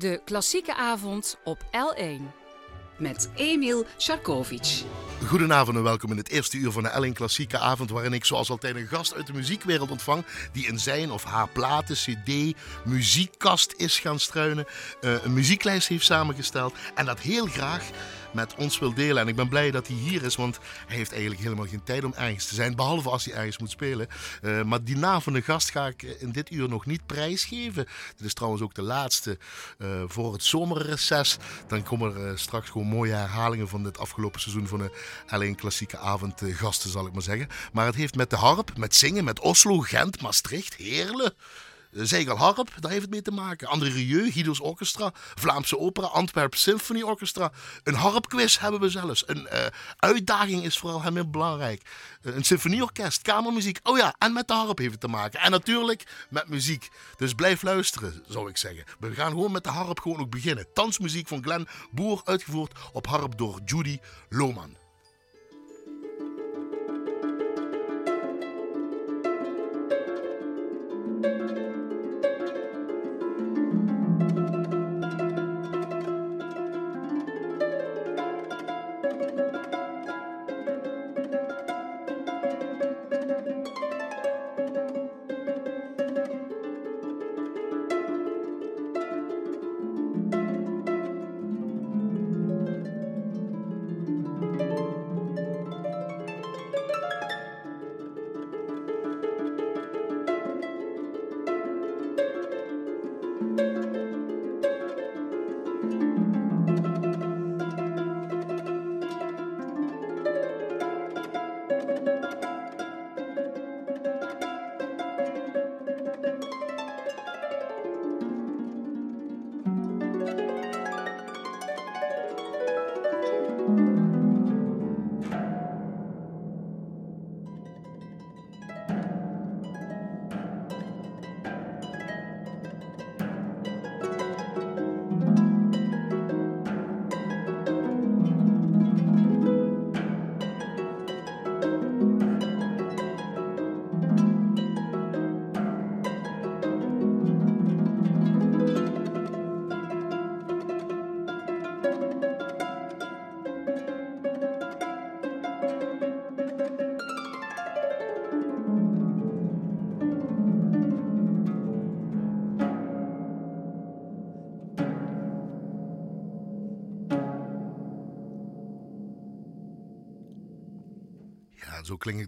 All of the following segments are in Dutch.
De klassieke avond op L1. Met Emil Sharkovic. Goedenavond en welkom in het eerste uur van de L1 Klassieke Avond, waarin ik zoals altijd een gast uit de muziekwereld ontvang, die in zijn of haar platen, cd, muziekkast is gaan struinen, uh, een muzieklijst heeft samengesteld en dat heel graag met ons wil delen. En ik ben blij dat hij hier is, want hij heeft eigenlijk helemaal geen tijd om ergens te zijn, behalve als hij ergens moet spelen. Uh, maar die naam van de gast ga ik in dit uur nog niet prijsgeven. Dit is trouwens ook de laatste uh, voor het zomerreces. Dan komen er straks gewoon mooie herhalingen van dit afgelopen seizoen van de L1 Klassieke Avond gasten, zal ik maar zeggen. Maar het heeft met de harp, met zingen, met Oslo, Gent, Maastricht, Heerlen. Zegel Harp, daar heeft het mee te maken. André Rieu, Guido's Orchestra, Vlaamse Opera, Antwerp Symphony Orchestra. Een harpquiz hebben we zelfs. Een uh, uitdaging is vooral hem heel belangrijk. Uh, een symfonieorkest, kamermuziek. Oh ja, en met de harp heeft het te maken. En natuurlijk met muziek. Dus blijf luisteren, zou ik zeggen. We gaan gewoon met de harp gewoon ook beginnen. Tansmuziek van Glenn Boer, uitgevoerd op harp door Judy Lohman.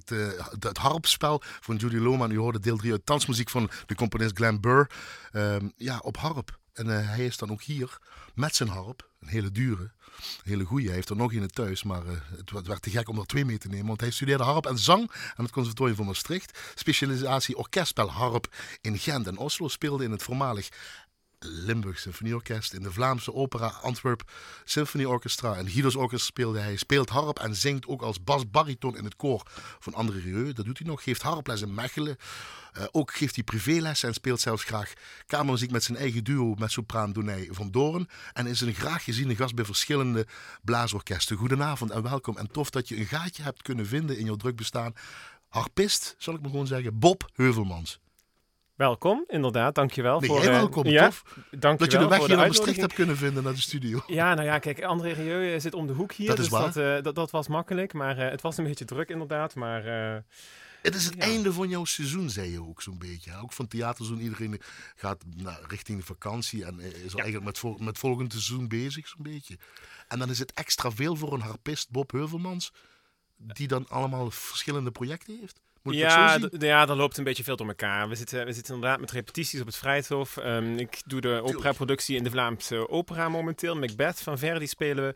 Het, uh, het, harpspel van Judy Lohman. U hoorde deel 3 uit dansmuziek van de componist Glenn Burr. Uh, ja, op harp. En uh, hij is dan ook hier met zijn harp. Een hele dure, een hele goede. Hij heeft er nog in het thuis, maar uh, het werd te gek om er twee mee te nemen. Want hij studeerde harp en zang aan het Conservatorium van Maastricht. Specialisatie orkestspel harp in Gent en Oslo. Speelde in het voormalig Limburg Symfonieorkest, in de Vlaamse Opera Antwerp Symphony Orchestra en Guido's Orchestra speelde hij. Speelt harp en zingt ook als basbariton in het koor van André Rieu. Dat doet hij nog. Geeft harples in Mechelen. Uh, ook geeft hij privéles en speelt zelfs graag kamermuziek met zijn eigen duo met sopraan Donij van Doorn. En is een graag geziene gast bij verschillende blaasorkesten. Goedenavond en welkom. En tof dat je een gaatje hebt kunnen vinden in jouw druk bestaan. Harpist, zal ik maar gewoon zeggen, Bob Heuvelmans. Welkom, inderdaad. Dankjewel nee, voor... Jij welkom, uh, ja, tof. Dank dat je de weg hier naar Maastricht hebt kunnen vinden naar de studio. Ja, nou ja, kijk, André Rieu zit om de hoek hier. Dat is dus waar. Dat, uh, dat, dat, was makkelijk, maar uh, het was een beetje druk inderdaad. Maar, het is het ja. einde van jouw seizoen, zei je ook zo'n beetje. Ook van theaterseizoen. Iedereen gaat naar, richting de vakantie en is ja. eigenlijk met, vol, met volgend seizoen bezig, zo'n beetje. En dan is het extra veel voor een harpist, Bob Heuvelmans, die dan allemaal verschillende projecten heeft. Moet ja, ja, dan loopt een beetje veel door elkaar. We zitten, we zitten inderdaad met repetities op het Vrijthof. Um, ik doe de opera-productie in de Vlaamse opera momenteel. Macbeth van Verdi spelen we.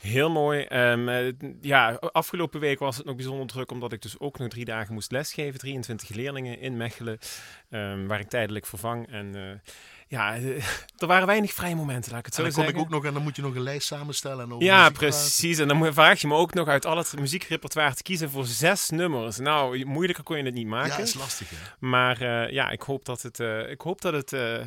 Heel mooi. Um, uh, ja, afgelopen week was het nog bijzonder druk, omdat ik dus ook nog drie dagen moest lesgeven. 23 leerlingen in Mechelen, um, waar ik tijdelijk vervang. En uh, ja, er waren weinig vrije momenten, laat ik het zo en dan zeggen. kom ik ook nog en dan moet je nog een lijst samenstellen. En over ja, precies. En dan vraag je me ook nog uit al het muziekrepertoire te kiezen voor zes nummers. Nou, moeilijker kon je het niet maken. Ja, is lastig hè. Maar uh, ja, ik hoop dat het, uh, ik hoop dat het uh,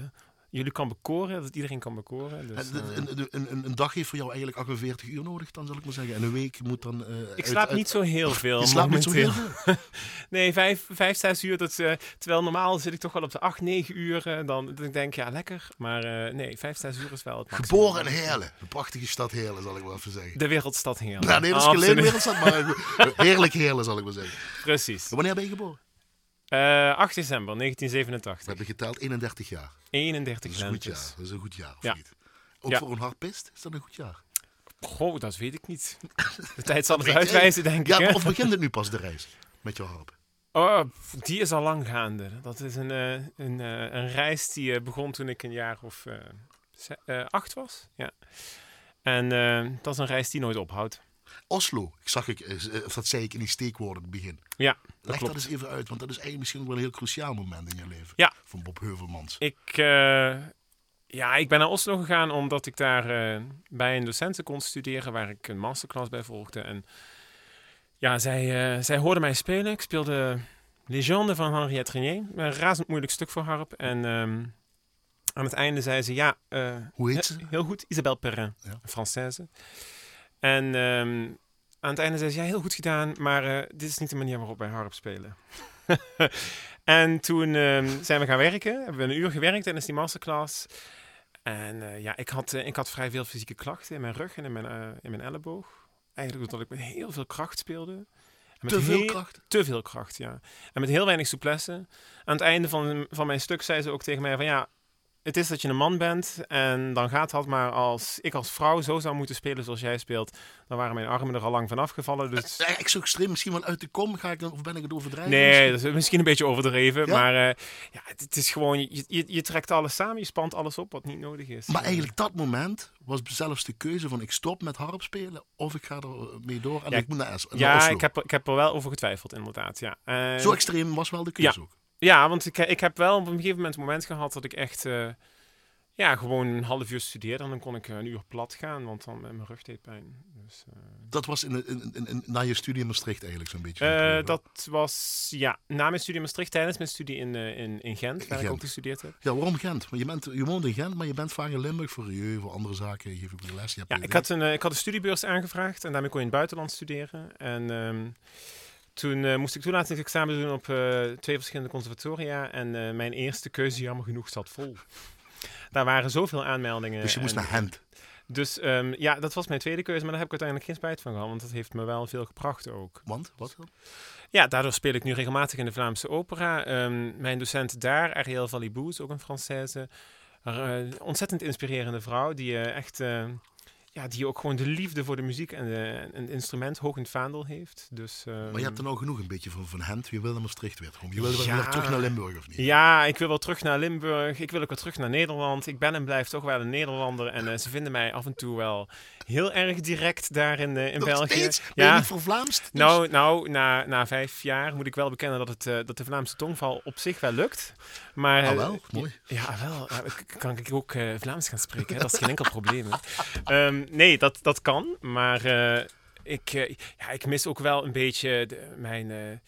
jullie kan bekoren, dat iedereen kan bekoren. Dus, eh, een, een, een, dag heeft voor jou eigenlijk 48 uur nodig, dan zal ik maar zeggen. En een week moet dan... eh, ik slaap uit- niet zo heel veel. Je slaapt niet zo heel veel. Nee, vijf, vijf, zes uur. Dat, eh, terwijl normaal zit ik toch wel op de acht, negen uur. dan dat ik denk ja, lekker. Maar nee, vijf, zes uur is wel het maximum. Geboren in Heerlen. Een prachtige stad Heerlen, zal ik wel even zeggen. De wereldstad Heerlen. Nou, nee, dat is geen Absoluut. wereldstad, maar heerlijk Heerlen, zal ik maar zeggen. Precies. Wanneer ben je geboren? Eh 8 december We 1987. hebben geteld 31 jaar. 31 Dat is een goed jaar. Dat is een goed jaar, of Ja. niet? Ook Ja. voor een harpist is dat een goed jaar. Goh, dat weet ik niet. De tijd zal het uitwijzen, denk Ja, ik. hè? of begint het nu pas de reis met jouw harp? Oh, die is al lang gaande. Dat is een, eh, een, eh, een reis die eh, begon toen ik een jaar of eh, eh, acht was. Ja. En eh, dat is een reis die nooit ophoudt. Oslo, ik zag ik, eh, of dat zei ik in die steekwoorden in het begin. Ja, dat Leg klopt. dat eens even uit, want dat is eigenlijk misschien wel een heel cruciaal moment in je leven. Ja. Van Bob Heuvelmans. Ik, eh, ja, ik ben naar Oslo gegaan omdat ik daar eh, bij een docenten kon studeren waar ik een masterclass bij volgde. En ja, zij, eh, zij hoorde mij spelen. Ik speelde Legende van Henriette Renier. Een razend moeilijk stuk voor harp. En ehm, aan het einde zei ze, ja... eh, Hoe heet ze? he- Heel goed, Isabelle Perrin, Ja. een Française. En ehm, aan het einde zei ze, ja, heel goed gedaan, maar eh, dit is niet de manier waarop wij harp spelen. en toen ehm, zijn we gaan werken, hebben we een uur gewerkt tijdens die masterclass. En eh, ja, ik had, eh, ik had vrij veel fysieke klachten in mijn rug en in mijn, in mijn elleboog. Eigenlijk omdat ik met heel veel kracht speelde. En met Te veel heel- kracht. te veel kracht, ja. En met heel weinig souplesse. Aan het einde van, van mijn stuk zei ze ook tegen mij van ja, het is dat je een man bent en dan gaat dat. Maar als ik als vrouw zo zou moeten spelen zoals jij speelt, dan waren mijn armen er al lang van afgevallen. Dus Ja, ik zo extreem, misschien wel uit de kom ga ik dan, of ben ik het overdrijven? nee, dat is misschien een beetje overdreven. Ja? Maar eh, ja, het, het is gewoon, je, je, je trekt alles samen, je spant alles op wat niet nodig is. Maar eigenlijk dat moment was zelfs de keuze van ik stop met harp spelen of ik ga er mee door en Ja, ik moet naar, ja, Oslo. ik heb, er- ik heb er wel over getwijfeld, inderdaad. Ja. Zo extreem was wel de keuze ook. Ja, want ik, ik heb wel op een gegeven moment een moment gehad dat ik echt eh, ja, gewoon een half uur studeerde. En dan kon ik een uur plat gaan, want dan met mijn rug deed pijn. Dus, eh, Dat was in, in, in, in- na je studie in Maastricht eigenlijk zo'n beetje. eh, dat was ja, na mijn studie in Maastricht, tijdens mijn studie in, eh, in, in Gent, waar ik ook gestudeerd heb. Ja, waarom Gent? Want je, bent, je woont in Gent, maar je bent vaak in Limburg voor Rieu, voor andere zaken. Je geeft ook les. Je hebt Ja, ik had, een, eh, ik had een studiebeurs aangevraagd en daarmee kon je in het buitenland studeren. En ehm, toen eh, moest ik toelatingsexamen doen op eh, twee verschillende conservatoria. En eh, mijn eerste keuze, jammer genoeg, zat vol. Daar waren zoveel aanmeldingen. Dus je moest en- naar Gent. Dus ehm, ja, dat was mijn tweede keuze, maar daar heb ik uiteindelijk geen spijt van gehad, want dat heeft me wel veel gebracht ook. Want? Wat? Ja, daardoor speel ik nu regelmatig in de Vlaamse opera. Ehm, mijn docent daar, Ariel Valibou, is ook een Française. Een ontzettend inspirerende vrouw, die echt... eh, ja, die ook gewoon de liefde voor de muziek en, de, en het instrument hoog in het vaandel heeft. Dus, ehm, Maar je hebt er nou genoeg een beetje van, van Gent. Je wil naar Maastricht weer komen. Je wil wel Ja. weer terug naar Limburg of niet? Ja, ik wil wel terug naar Limburg. Ik wil ook wel terug naar Nederland. Ik ben en blijf toch wel een Nederlander. En eh, ze vinden mij af en toe wel heel erg direct daar in, eh, in Nog België. steeds? Ben je Ja, niet voor Vlaams? Dus- Nou, nou na, na vijf jaar moet ik wel bekennen dat, het, eh, dat de Vlaamse tongval op zich wel lukt. Maar, Ah, eh, wel? Mooi. Ja, wel. Kan ik ook eh, Vlaams gaan spreken? Hè? Dat is geen enkel probleem. hè. Ehm, nee, dat, dat kan. Maar eh, ik, ja, ik mis ook wel een beetje de- mijn,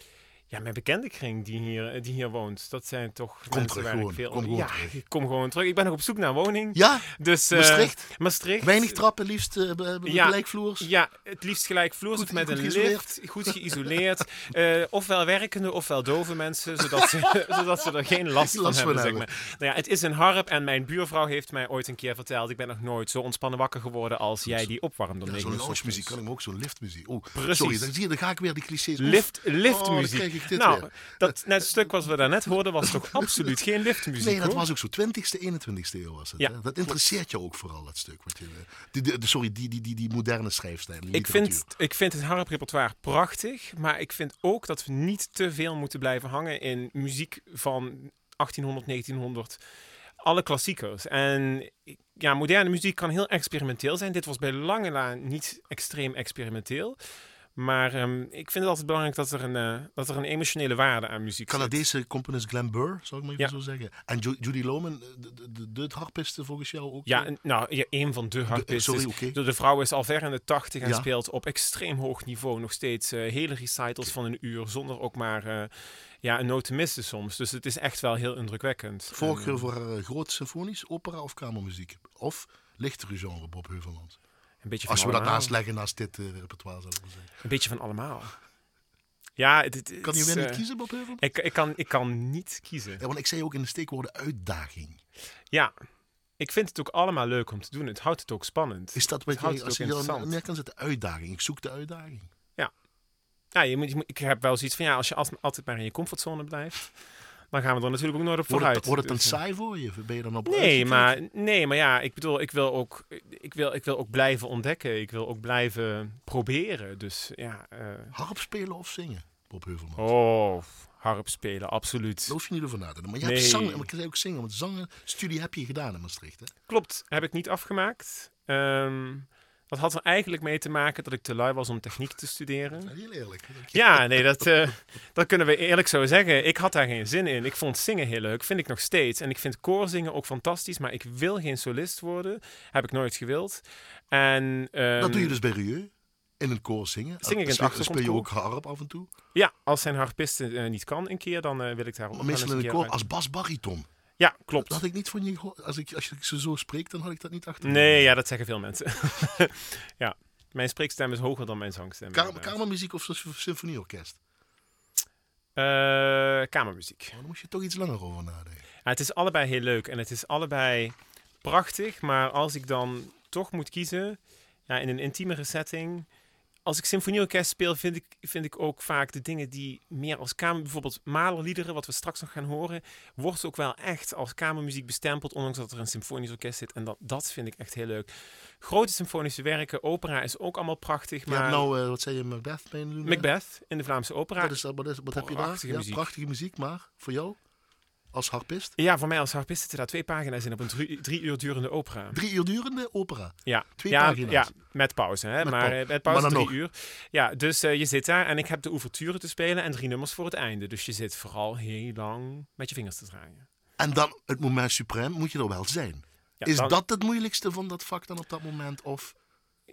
ja, mijn bekende kring die hier, eh, die hier woont. Dat zijn toch mensen terug waar gewoon. ik veel... Kom gewoon ja, terug. ik kom gewoon terug. Ik ben nog op zoek naar een woning. Ja, Dus, eh, Maastricht? Maastricht. Weinig trappen, liefst eh, Ja. gelijkvloers. Ja, het liefst gelijkvloers Goed- met goed een geïsoleerd. lift. Goed geïsoleerd. Eh, ofwel werkende ofwel dove mensen, zodat ze, zodat ze er geen last van hebben. Zeg hebben. maar. nou ja, het is een harp en mijn buurvrouw heeft mij ooit een keer verteld... ik ben nog nooit zo ontspannen wakker geworden als jij die opwarmt. om Ja, negen zo'n lounge muziek kan ik me ook, zo'n liftmuziek. Oh, Precies. sorry, dan, zie je, dan ga ik weer die clichés. Lift, Oh, liftmuziek. Ik dit nou, weer. dat net stuk wat we daarnet hoorden was toch absoluut geen liftmuziek, Nee, dat hoor? was ook zo. 20ste, 21ste eeuw was het. Ja. hè? Dat interesseert je ook vooral, dat stuk. Wat je, die, die- sorry, die, die, die, die moderne schrijfstijl. Ik vind, ik vind het harprepertoire prachtig, maar ik vind ook dat we niet te veel moeten blijven hangen in muziek van 1800, 1900. Alle klassiekers. En ja, moderne muziek kan heel experimenteel zijn. Dit was bij lange na niet extreem experimenteel. Maar ehm, ik vind het altijd belangrijk dat er een, eh, dat er een emotionele waarde aan muziek zit. Canadese componist Glenn Burr, zal ik maar even Ja. zo zeggen. En Ju- Judy Loman, de, de, de, de harpiste volgens jou ook? Ja, eh? en- nou, ja, een van de harpistes. sorry, oké. De, de vrouw is al ver in de tachtig en Ja. speelt op extreem hoog niveau nog steeds eh, hele recitals van een uur, zonder ook maar eh, ja, een noot te missen soms. Dus het is echt wel heel indrukwekkend. Voorkeur En, voor eh, groot symfonisch, opera of kamermuziek? Of lichtere genre, Bob Heuvelland? Een beetje van Als we dat allemaal. naast dit eh, repertoire, zal ik maar zeggen. Een beetje van allemaal. Ja, het, het Kan je weer niet eh, kiezen, Bob? Ik, ik, kan, ik kan niet kiezen. Ja, want ik zei ook in de steekwoorden uitdaging. Ja, ik vind het ook allemaal leuk om te doen. Het houdt het ook spannend. Is dat wat je, als je dan neer kan zetten, uitdaging? Ik zoek de uitdaging. Ja, je moet, je moet- ik heb wel zoiets van, ja, als je altijd maar in je comfortzone blijft, dan gaan we er natuurlijk ook nooit op Wordt vooruit. het, wordt het dan Dus, eh, saai voor je? Ben je dan op Nee, maar, nee, maar ja, ik bedoel, ik wil, ook, ik, wil, ik wil ook blijven ontdekken. Ik wil ook blijven proberen. Dus ja, eh, Harp spelen of zingen, Bob Heuvelman? oh, harp spelen, absoluut. Daar hoef je niet over na te. Maar je Nee. hebt zang, maar ik zei ook zingen, want zangen, studie heb je gedaan in Maastricht, hè? Klopt, heb ik niet afgemaakt. Ehm, dat had er eigenlijk mee te maken dat ik te lui was om techniek te studeren. Heel eerlijk. Ja, nee, dat, eh, dat kunnen we eerlijk zo zeggen. Ik had daar geen zin in. Ik vond zingen heel leuk, vind ik nog steeds. En ik vind koorzingen ook fantastisch, maar ik wil geen solist worden. Heb ik nooit gewild. En, ehm, Dat doe je dus bij Rieu, in een koor zingen. Zing ik in het Speel- je ook harp af en toe? Ja, als zijn harpiste eh, niet kan een keer, dan eh, wil ik daar ook meestal in een keer koor als basbariton. Ja, klopt. Dat had ik niet van je gehoord. Als ik, als ik ze zo spreek, dan had ik dat niet achter. Nee, ja, dat zeggen veel mensen. ja, mijn spreekstem is hoger dan mijn zangstem. Kamer, kamermuziek of symfonieorkest? Eh, kamermuziek. Oh, daar moet je toch iets langer over nadenken. Ja, het is allebei heel leuk en het is allebei prachtig. Maar als ik dan toch moet kiezen, ja, in een intiemere setting. Als ik symfonieorkest speel, vind ik, vind ik ook vaak de dingen die meer als kamer... Bijvoorbeeld Mahler-liederen, wat we straks nog gaan horen... wordt ook wel echt als kamermuziek bestempeld... ondanks dat er een symfonisch orkest zit. En dat, dat vind ik echt heel leuk. Grote symfonische werken, opera is ook allemaal prachtig. Je Maar hebt nou, eh, wat zei je, Macbeth doen? hè? Macbeth in de Vlaamse opera... Wat, is, wat, is, wat heb je daar? Ja, muziek. prachtige muziek, maar voor jou, als harpist, Ja, voor mij als harpist zitten daar twee pagina's in op een drie, drie uur durende opera. drie uur durende opera. Ja, Twee ja, pagina's. Ja, met pauze. Hè? Met maar eh, met pauze maar drie nog. uur. Ja, dus eh, je zit daar en ik heb de ouverture te spelen en drie nummers voor het einde. Dus je zit vooral heel lang met je vingers te draaien. En dan, het moment suprem, moet je er wel zijn. Ja, is dan- dat het moeilijkste van dat vak dan op dat moment? Of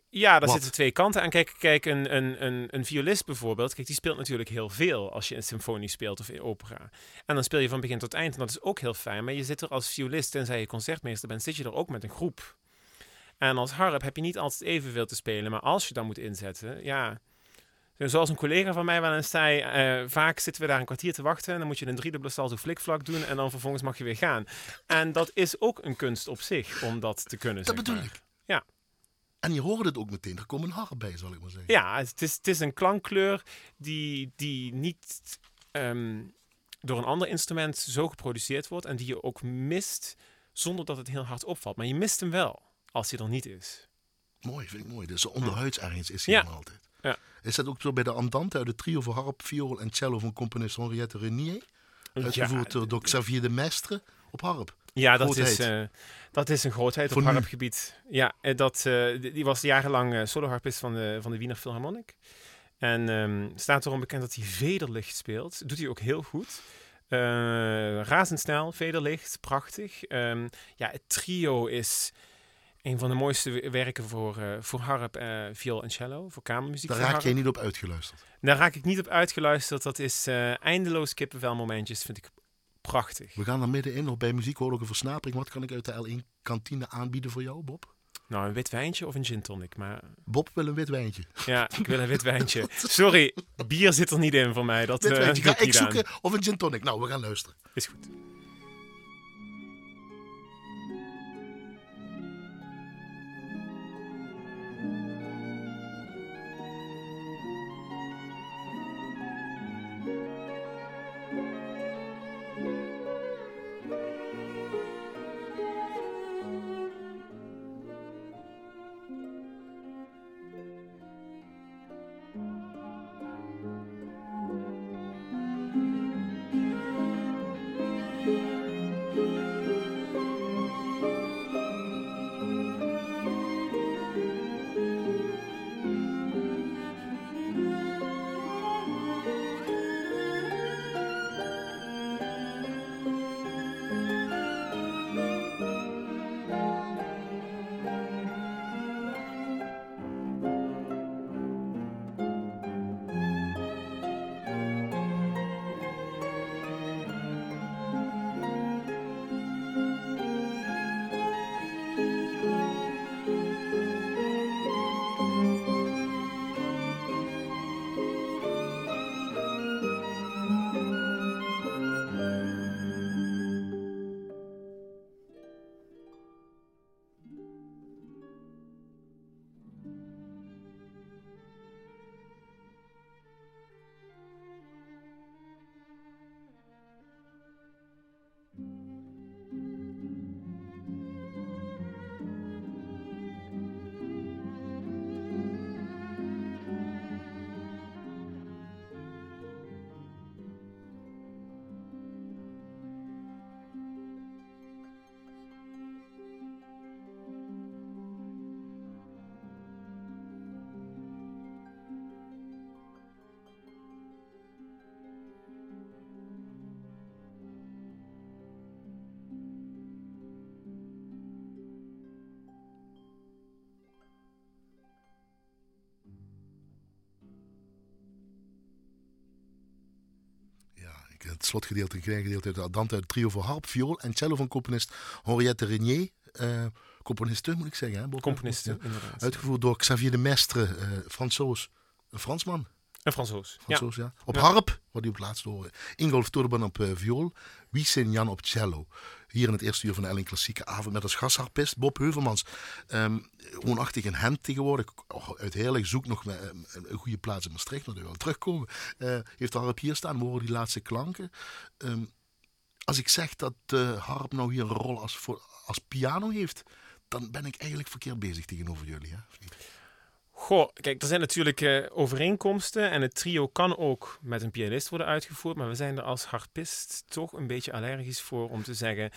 Ja, daar Wat? zitten twee kanten aan. Kijk, kijk een, een, een, een violist bijvoorbeeld, kijk, die speelt natuurlijk heel veel als je in symfonie speelt of in opera. En dan speel je van begin tot eind en dat is ook heel fijn. Maar je zit er als violist, tenzij je concertmeester bent, zit je er ook met een groep. En als harp heb je niet altijd evenveel te spelen, maar als je dan moet inzetten, ja... Zoals een collega van mij wel eens zei, eh, vaak zitten we daar een kwartier te wachten en dan moet je een driedubbele salto flikvlak doen en dan vervolgens mag je weer gaan. En dat is ook een kunst op zich, om dat te kunnen, dat bedoel maar. ik. Ja. En je hoort het ook meteen, er komt een harp bij, zal ik maar zeggen. Ja, het is, het is een klankkleur die, die niet ehm, door een ander instrument zo geproduceerd wordt en die je ook mist zonder dat het heel hard opvalt. Maar je mist hem wel als hij er niet is. Mooi, vind ik mooi. Dus zo onderhuids ergens is hij Ja. altijd. Ja. Is dat ook zo bij de Andante uit het trio voor harp, viool en cello van componist Henriette Renier? Uitgevoerd door, door Xavier de Mestre op harp. Ja, dat is, eh, dat is een grootheid Voor op harpgebied. Ja, dat, eh, die was jarenlang eh, soloharpist van de, van de Wiener Philharmonic. En ehm, staat erom bekend dat hij vederlicht speelt. Doet hij ook heel goed. Razendsnel, vederlicht, prachtig. Ehm, ja, het trio is een van de mooiste werken voor, voor harp, eh viool en cello. Voor kamermuziek. Daar raak jij niet op uitgeluisterd. Daar raak ik niet op uitgeluisterd. Dat is eindeloos kippenvel momentjes. Vind ik prachtig. We gaan er middenin nog bij muziek hoor ook een versnapering. Wat kan ik uit de L1 kantine aanbieden voor jou, Bob? Nou, een wit wijntje of een gin tonic. Maar Bob wil een wit wijntje. Ja, ik wil een wit wijntje. Sorry, bier zit er niet in voor mij. Dat Wit eh, wijntje. Ga ik aan. zoeken of een gin tonic. Nou, we gaan luisteren. Is goed. Het slotgedeelte, een klein gedeelte uit Andante uit het trio voor harp, viool en cello van componist Henriette Renier. Uh, componiste moet ik zeggen. Hè, componiste. Uitgevoerd door Xavier de Mestre, uh, Fransoos, een Fransman. Een Fransoos. Fransoos ja. ja. Op ja. harp, u op het laatst. Ingolf Turban op uh, viool, Wiesen Jan op cello. Hier in het eerste uur van de Elling Klassieke Avond met als gastharpist Bob Heuvelmans. Um, woonachtig in Gent tegenwoordig. Oh, uit Heerlijk zoek nog met, een goede plaats in Maastricht, maar wel terugkomen. Uh, heeft de harp hier staan, we horen die laatste klanken. Um, als ik zeg dat de harp nou hier een rol als, voor, als piano heeft, dan ben ik eigenlijk verkeerd bezig tegenover jullie. Hè? Goh, kijk, er zijn natuurlijk uh, overeenkomsten en het trio kan ook met een pianist worden uitgevoerd, maar we zijn er als harpist toch een beetje allergisch voor om te zeggen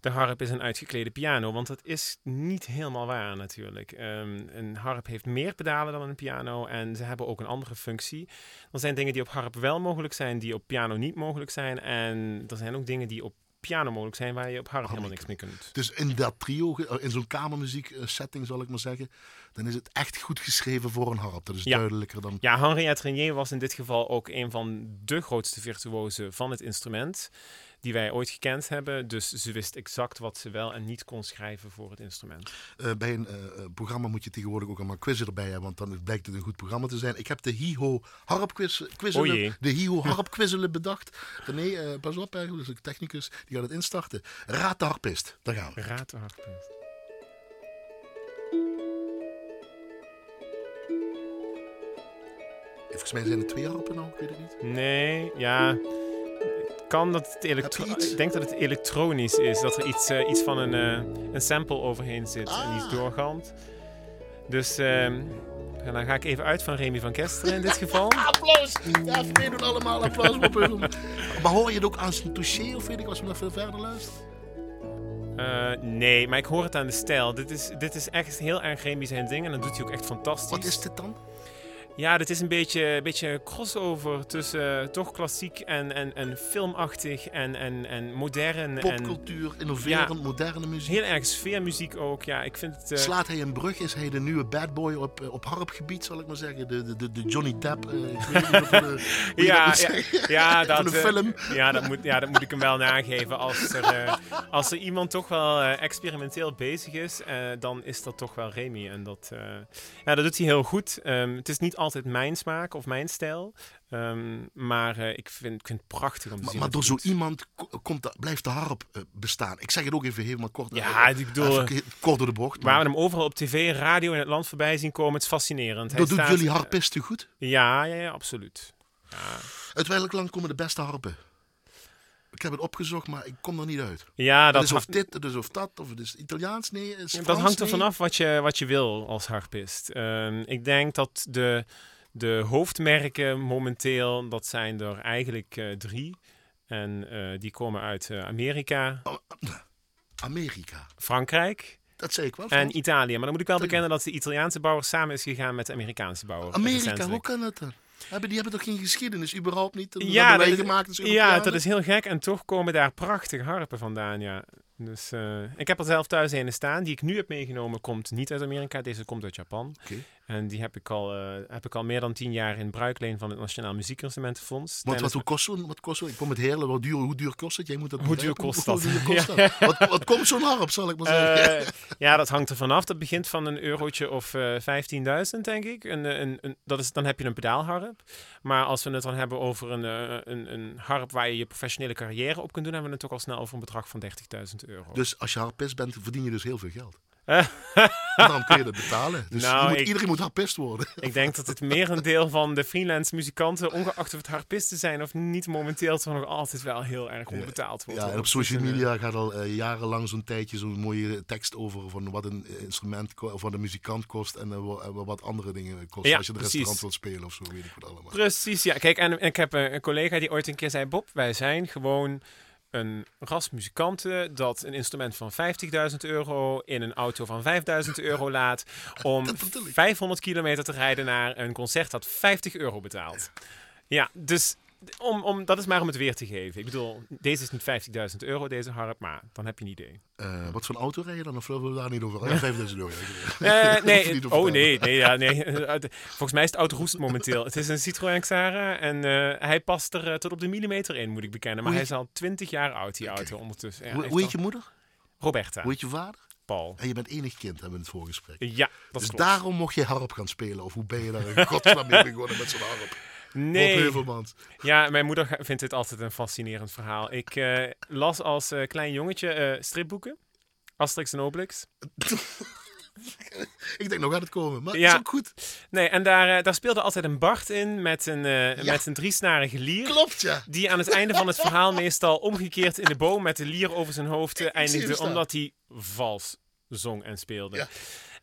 de harp is een uitgeklede piano, want dat is niet helemaal waar natuurlijk. Um, een harp heeft meer pedalen dan een piano en ze hebben ook een andere functie. Er zijn dingen die op harp wel mogelijk zijn, die op piano niet mogelijk zijn en er zijn ook dingen die op piano mogelijk zijn waar je op harp helemaal niks mee kunt. Dus in dat trio, in zo'n kamermuziek eh, setting zal ik maar zeggen, dan is het echt goed geschreven voor een harp. Dat is duidelijker dan... Ja, Henriette Renier was in dit geval ook een van de grootste virtuozen van het instrument die wij ooit gekend hebben. Dus ze wist exact wat ze wel en niet kon schrijven voor het instrument. Uh, bij een uh, programma moet je tegenwoordig ook allemaal quizzen erbij hebben, want dan blijkt het een goed programma te zijn. Ik heb de Hiho harpquizzelen, oh de Hiho harpquizzelen bedacht. Nee, uh, pas op, eigenlijk, dus de technicus die gaat het instarten. Raad de harpist, daar gaan we. Raad de harpist. Volgens mij zijn er twee harpen nou, ik weet het niet. Nee, ja kan dat het elektronisch... Ik denk dat het elektronisch is. Dat er iets, uh, iets van een, uh, een sample overheen zit ah. en iets doorgamt. Dus uh, dan ga ik even uit van Remy van Kesteren in dit geval. applaus! Ja, we doen allemaal applaus maar hoor je het ook aan zijn touché of weet ik als we nog veel verder luisteren? Uh, nee, maar ik hoor het aan de stijl. Dit is, dit is echt heel erg Remy zijn ding en dat doet hij ook echt fantastisch. Wat is dit dan? Ja, dit is een beetje een beetje crossover tussen uh, toch klassiek en, en, en filmachtig en, en, en modern. Popcultuur, innoverend, ja, moderne muziek. Heel erg sfeermuziek ook. Ja, ik vind het, uh... Slaat hij een brug? Is hij de nieuwe bad boy op, eh, op harpgebied, zal ik maar zeggen? De, de, de Johnny Depp? Uh, ik weet niet of de, ja, dat ja, ja, dat, film. ja, dat moet, ja, dat moet ik hem wel nageven. Als er, als er iemand toch wel experimenteel bezig is, dan is dat toch wel Remy. En dat, ja, dat doet hij heel goed. Um, het is niet altijd mijn smaak of mijn stijl. Um, maar uh, ik, vind, ik vind het prachtig om te maar, zien. Maar door zo iemand komt blijft de harp uh, bestaan. Ik zeg het ook even helemaal kort. Ja, uh, ik bedoel... kort door de bocht. Waar we hem overal op tv, radio in het land voorbij zien komen. Het is fascinerend. Dat Hij doet staat, jullie harpisten goed? Ja, ja, ja absoluut. Ja. Uit welk land komen de beste harpen? Ik heb het opgezocht, maar ik kom er niet uit. Ja, dat is of dit, is of dat, of het is Italiaans, nee. Is Frans, dat hangt er nee. vanaf wat je, wat je wil als harpist. Uh, ik denk dat de, de hoofdmerken momenteel, dat zijn er eigenlijk uh, drie. En uh, die komen uit uh, Amerika. Oh, Amerika. Frankrijk. Dat zei ik wel. En Italië. Maar dan moet ik wel bekennen dat de Italiaanse bouwer samen is gegaan met de Amerikaanse bouwer. Amerika, hoe kan dat dan? Hebben, die hebben toch geen geschiedenis, überhaupt niet? Ja, dat, gemaakt is ja, dat is heel gek. En toch komen daar prachtige harpen vandaan, ja. Dus uh, ik heb er zelf thuis een staan. Die ik nu heb meegenomen komt niet uit Amerika. Deze komt uit Japan. Okay. En die heb ik, al, uh, heb ik al meer dan tien jaar in bruikleen van het Nationaal Muziekinstrumentenfonds. Want wat, hoe kost zo'n, wat kost Ik kom met heerlijk. Wat duur, hoe duur kost het? Jij moet dat hoe duur kost dat? Hoe duur kost dat? wat, wat komt zo'n harp, zal ik maar zeggen? Uh, ja, dat hangt er vanaf. Dat begint van een eurotje of uh, 15.000, denk ik. Een, een, een, dat is, dan heb je een pedaalharp. Maar als we het dan hebben over een, een, een harp waar je je professionele carrière op kunt doen, hebben we het ook al snel over een bedrag van 30.000 euro. Dus als je harpist bent, verdien je dus heel veel geld. Daarom kun je dat betalen. Dus nou, moet, ik, iedereen moet harpist worden. Ik denk dat het merendeel van de freelance muzikanten, ongeacht of het harpisten zijn of niet, momenteel toch nog altijd wel heel erg onderbetaald wordt. Ja, en op social media gaat al uh, jarenlang zo'n tijdje zo'n mooie tekst over van wat een instrument of wat een muzikant kost en uh, wat andere dingen kosten. Ja, als je een precies. restaurant wilt spelen of zo, weet ik wat allemaal. Precies, ja. Kijk, en, en ik heb een, een collega die ooit een keer zei, Bob, wij zijn gewoon een ras muzikanten dat een instrument van 50.000 euro in een auto van 5.000 euro laat om 500 kilometer te rijden naar een concert dat 50 euro betaalt. Ja, dus om, om, dat is maar om het weer te geven. Ik bedoel, deze is niet 50.000 euro, deze harp, maar dan heb je een idee. Uh, wat voor auto rij je dan? Of willen we daar niet over? Ja, 5000 euro. Uh, nee, oh nee, nee, ja, nee. Volgens mij is het auto roest momenteel. Het is een Citroën Xara en uh, hij past er tot op de millimeter in, moet ik bekennen. Maar hij is al 20 jaar oud, die auto, ondertussen. Ja, hoe heet je moeder? Roberta. Hoe heet je vader? Paul. En je bent enig kind, hebben we in het voorgesprek. Ja, dat Dus klopt. daarom mocht je harp gaan spelen? Of hoe ben je daar in godsnaam mee begonnen met zo'n harp? Nee. Heuvelmans. Ja, mijn moeder vindt dit altijd een fascinerend verhaal. Ik uh, las als uh, klein jongetje uh, stripboeken. Asterix en Obelix. ik denk nog aan het komen, maar ja. is ook goed. Nee, en daar, daar speelde altijd een Bart in met een, ja. met een driesnarige lier. Klopt, ja. Die aan het einde van het verhaal meestal omgekeerd in de boom met de lier over zijn hoofd eindigde, omdat hij vals zong en speelde. Ja.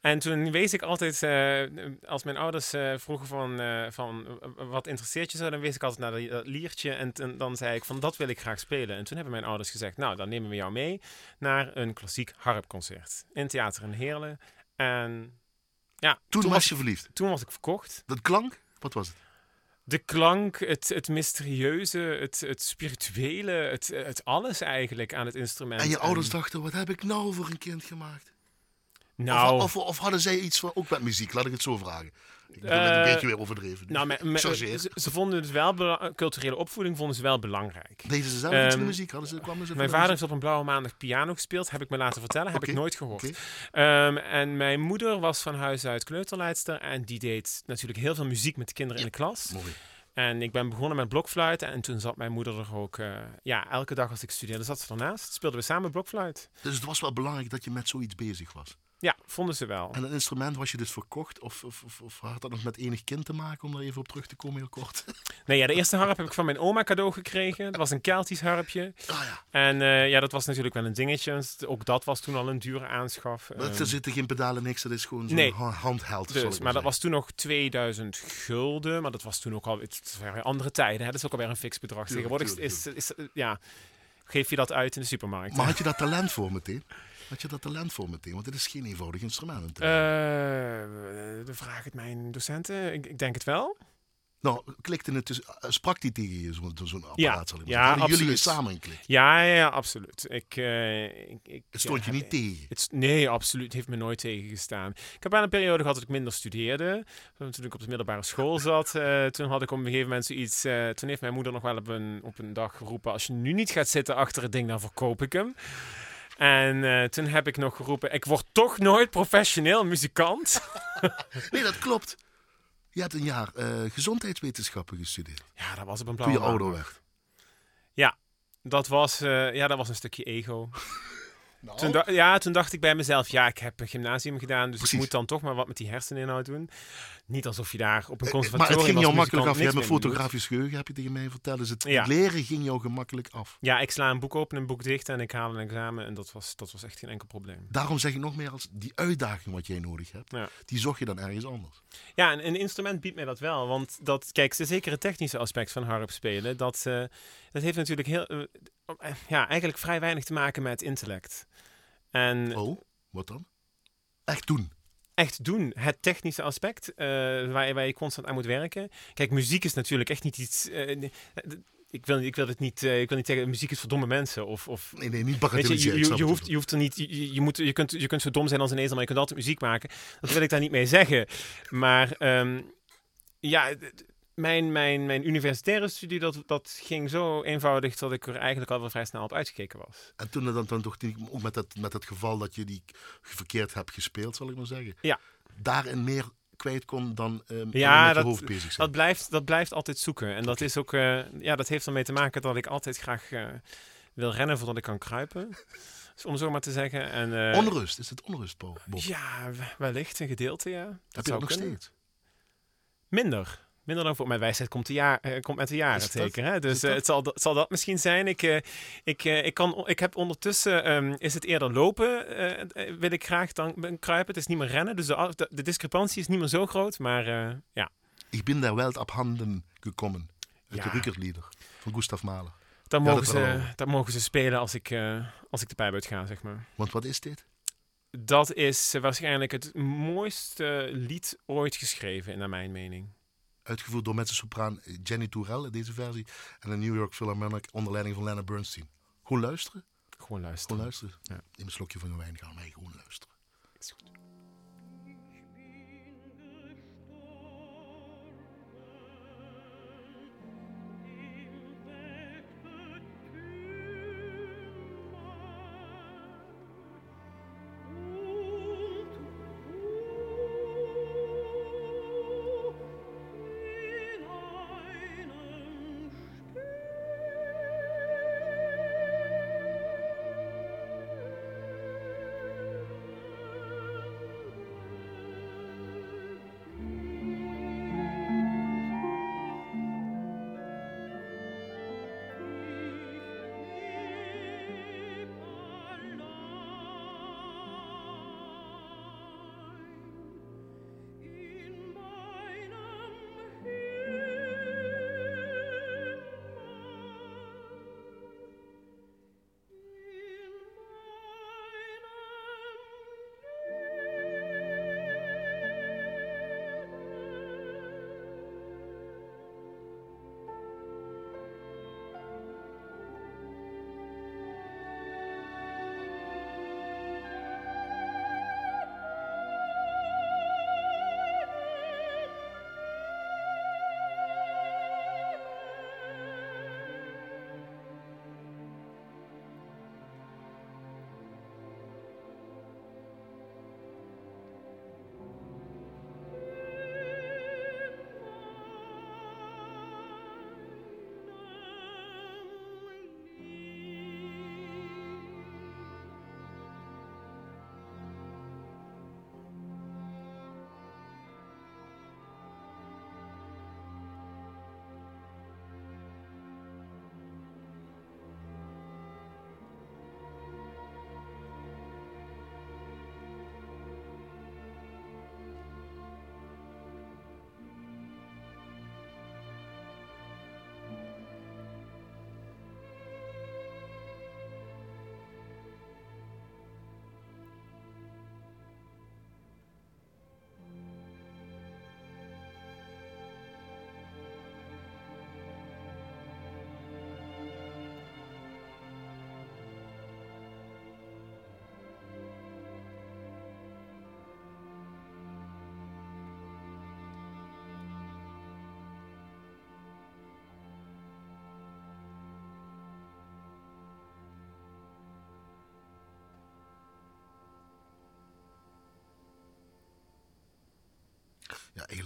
En toen wees ik altijd, uh, als mijn ouders uh, vroegen van, uh, van wat interesseert je zo, dan wees ik altijd naar dat liertje en, en, dan zei ik van dat wil ik graag spelen. En toen hebben mijn ouders gezegd, nou dan nemen we jou mee naar een klassiek harpconcert in Theater in Heerlen. En ja, toen, toen was je verliefd? Toen was ik verkocht. Dat klank? Wat was het? De klank, het, het mysterieuze, het, het spirituele, het, het alles eigenlijk aan het instrument. En je ouders dachten, wat heb ik nou voor een kind gemaakt? Nou, of, of, of, hadden zij iets van, ook met muziek? Laat ik het zo vragen. Ik bedoel, uh, een beetje weer overdreven. Nou, me, me, ze, ze, vonden het wel, culturele opvoeding vonden ze wel belangrijk. Deden ze zelf um, iets in de muziek? Hadden ze, kwamen ze mijn vader heeft op een blauwe maandag piano gespeeld, heb ik me laten vertellen, heb okay. ik nooit gehoord. Okay. Um, en mijn moeder was van huis uit kleuterleidster en die deed natuurlijk heel veel muziek met de kinderen ja. in de klas. Mooi. En ik ben begonnen met blokfluiten en toen zat mijn moeder er ook, uh, ja, elke dag als ik studeerde zat ze ernaast. Speelden we samen blokfluit. Dus het was wel belangrijk dat je met zoiets bezig was. Ja, vonden ze wel. En het instrument was je dus verkocht? Of, of, of, of, had dat nog met enig kind te maken, om daar even op terug te komen heel kort? Nee, ja, de eerste harp heb ik van mijn oma cadeau gekregen. Dat was een Keltisch harpje. Ah, ja. En uh, ja, dat was natuurlijk wel een dingetje. Ook dat was toen al een dure aanschaf. Maar um, er zitten geen pedalen, niks. Dat is gewoon zo'n nee. handheld. Dus, maar, maar dat was toen nog 2000 gulden. Maar dat was toen ook al... Het waren andere tijden. Hè? Dat is ook alweer een fix bedrag. Tegenwoordig is, is, is, ja, geef je dat uit in de supermarkt. Maar had je dat talent voor meteen? Had je dat talent voor meteen? Want het is geen eenvoudig instrument. Uh, de vraag het mijn docenten. Ik, ik, denk het wel. Nou, klikte het dus, sprak die tegen je, zo'n zo apparaat? Ja, zal ik ja absoluut. jullie samen geklikt? Ja, ja, ja, absoluut. Ik, uh, ik, ik, het stond je niet tegen? Het, nee, absoluut. Het heeft me nooit tegengestaan. Ik heb aan een periode gehad dat ik minder studeerde. Toen ik op de middelbare school zat, uh, toen had ik op een gegeven moment zoiets... Uh, toen heeft mijn moeder nog wel op een, op een dag geroepen... Als je nu niet gaat zitten achter het ding, dan verkoop ik hem. En uh, toen heb ik nog geroepen, ik word toch nooit professioneel muzikant. nee, dat klopt. Je hebt een jaar uh, gezondheidswetenschappen gestudeerd. Ja, dat was op een Toen blauwe je ouder werd. Ja, dat was, uh, ja, dat was een stukje ego. Nou. Toen da- ja, toen dacht ik bij mezelf, ja, ik heb een gymnasium gedaan, dus Precies. ik moet dan toch maar wat met die herseninhoud doen. Niet alsof je daar op een Eh, conservatorium Maar het ging jou makkelijk af. Je hebt een fotografisch geheugen, heb je tegen mij verteld. Dus het Ja. leren ging jou gemakkelijk af. Ja, ik sla een boek open, een boek dicht en ik haal een examen en dat was, dat was echt geen enkel probleem. Daarom zeg ik nog meer als die uitdaging wat jij nodig hebt, Ja. die zocht je dan ergens anders. Ja, en een instrument biedt mij dat wel. Want dat, kijk, de zekere technische aspect van harp spelen, dat, eh, dat heeft natuurlijk heel, eh, eh, ja, eigenlijk vrij weinig te maken met intellect. En Oh, wat dan? Echt doen. Echt doen, het technische aspect, eh, waar, waar je constant aan moet werken. Kijk, muziek is natuurlijk echt niet iets. eh, eh, ik, wil, ik wil het niet, ik wil niet zeggen, muziek is voor domme mensen. Of, of Nee, nee, niet je, bagatelliseren. je, je, hoeft, je hoeft er niet, je, je moet, je, kunt, je kunt zo dom zijn als een ezel, maar je kunt altijd muziek maken. Dat wil ik daar niet mee zeggen. Maar ehm, ja, mijn, mijn, mijn universitaire studie, dat, dat ging zo eenvoudig dat ik er eigenlijk al wel vrij snel op uitgekeken was. En toen dan, dan toch ook met dat, met dat geval dat je die verkeerd hebt gespeeld, zal ik maar zeggen. Ja. Daarin meer kwijt kon dan ehm Ja, met dat- je hoofd bezig zijn. Dat blijft, dat blijft altijd zoeken. En dat is ook, eh, ja, dat heeft ermee te maken dat ik altijd graag eh, wil rennen voordat ik kan kruipen. Om zo maar te zeggen. En, Onrust, is het onrust? Bob? Ja, wellicht een gedeelte, ja. Dat Heb je zou dat nog kunnen. steeds? Minder. Minder dan voor mijn wijsheid komt, de jaar, eh, komt met de jaren zeker. Hè? Dus dat? eh, het, zal, dat- het zal dat misschien zijn. Ik, eh, ik, ik, kan, ik heb ondertussen, ehm, is het eerder lopen, wil ik graag dan kruipen. Het is niet meer rennen, dus de, de, de discrepantie is niet meer zo groot. Maar ja, Ik ben daar wel op handen gekomen. Uit Ja. van Gustav Mahler. dat Ja, mogen, dat ze, dat mogen ze spelen als ik, als ik de pijp uit ga, zeg maar. Want wat is dit? Dat is waarschijnlijk het mooiste lied ooit geschreven, naar mijn mening. Uitgevoerd door mezzo-sopraan Jenny Tourelle, deze versie. En de New York Philharmonic onder leiding van Leonard Bernstein. Gewoon luisteren? Gewoon luisteren. Gewoon luisteren. Ja. Neem een slokje van je wijn, gaan wij gewoon luisteren.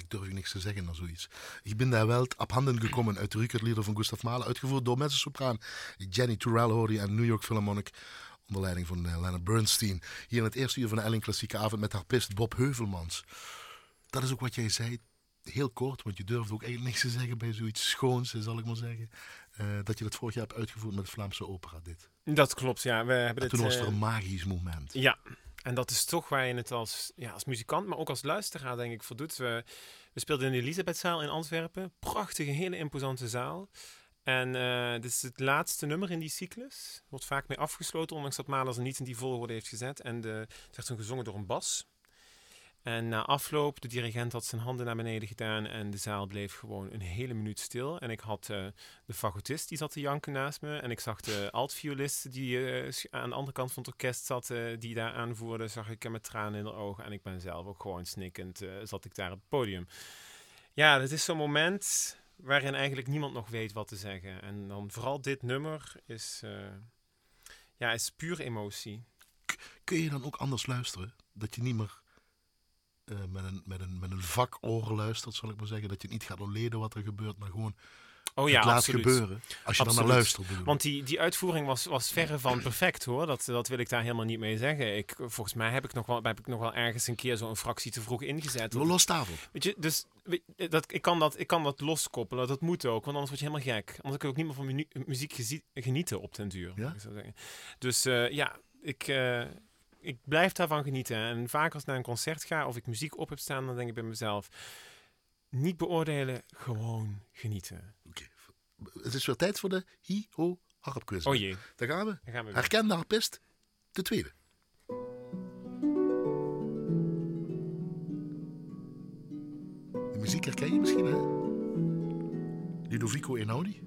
Eigenlijk durf ik niks te zeggen dan zoiets. Ik ben daar wel abhanden gekomen uit de Rückert-lieder van Gustav Mahler, uitgevoerd door mezzo-sopraan Jenny Turrell hoorde je en New York Philharmonic onder leiding van uh, Leonard Bernstein. Hier in het eerste uur van de Elling Klassieke Avond met harpist Bob Heuvelmans. Dat is ook wat jij zei, heel kort, want je durft ook eigenlijk niks te zeggen bij zoiets schoons, zal ik maar zeggen. Uh, dat je dat vorig jaar hebt uitgevoerd met de Vlaamse opera, dit. Dat klopt, ja. We hebben en toen dit, was er een magisch moment. Ja, en dat is toch waar je het als, ja, als muzikant, maar ook als luisteraar, denk ik, voor doet. We, we speelden in de Elisabethzaal in Antwerpen. Prachtige, hele imposante zaal. En uh, dit is het laatste nummer in die cyclus. Wordt vaak mee afgesloten, ondanks dat Mahler ze niet in die volgorde heeft gezet. En de, het werd gezongen door een bas. En na afloop, de dirigent had zijn handen naar beneden gedaan en de zaal bleef gewoon een hele minuut stil. En ik had uh, de fagotist, die zat te janken naast me. En ik zag de altviolist die uh, aan de andere kant van het orkest zat, uh, die daar aanvoerde. Zag ik met tranen in de ogen. En ik ben zelf ook gewoon snikkend, zat ik daar op het podium. Ja, dat is zo'n moment waarin eigenlijk niemand nog weet wat te zeggen. En dan vooral dit nummer is, ja, is puur emotie. Kun je dan ook anders luisteren? Dat je niet meer uh, met, een, met, een, met een vakoor luistert, zal ik maar zeggen. Dat je niet gaat ontleden wat er gebeurt, maar gewoon oh, ja, het laat absoluut. gebeuren. Als je dan naar luistert. Bedoel. Want die, die uitvoering was, was verre van perfect hoor. Dat, dat wil ik daar helemaal niet mee zeggen. Ik, volgens mij heb ik, nog wel, heb ik nog wel ergens een keer zo'n fractie te vroeg ingezet. Los tafel. Weet je, dus weet, dat, ik, kan dat, ik kan dat loskoppelen. Dat moet ook, want anders word je helemaal gek. Anders kun je ook niet meer van mu muziek genieten op den duur. Ja? Ik zou zeggen. Dus uh, ja, ik... Uh, ik blijf daarvan genieten. En vaak als ik naar een concert ga of ik muziek op heb staan, dan denk ik bij mezelf: niet beoordelen, gewoon genieten. Okay. Het is weer tijd voor de hi-ho harpquiz. Oh jee. Daar gaan we. Daar gaan we. Herkende harpist, de tweede. De muziek herken je misschien, hè? Ludovico Einaudi?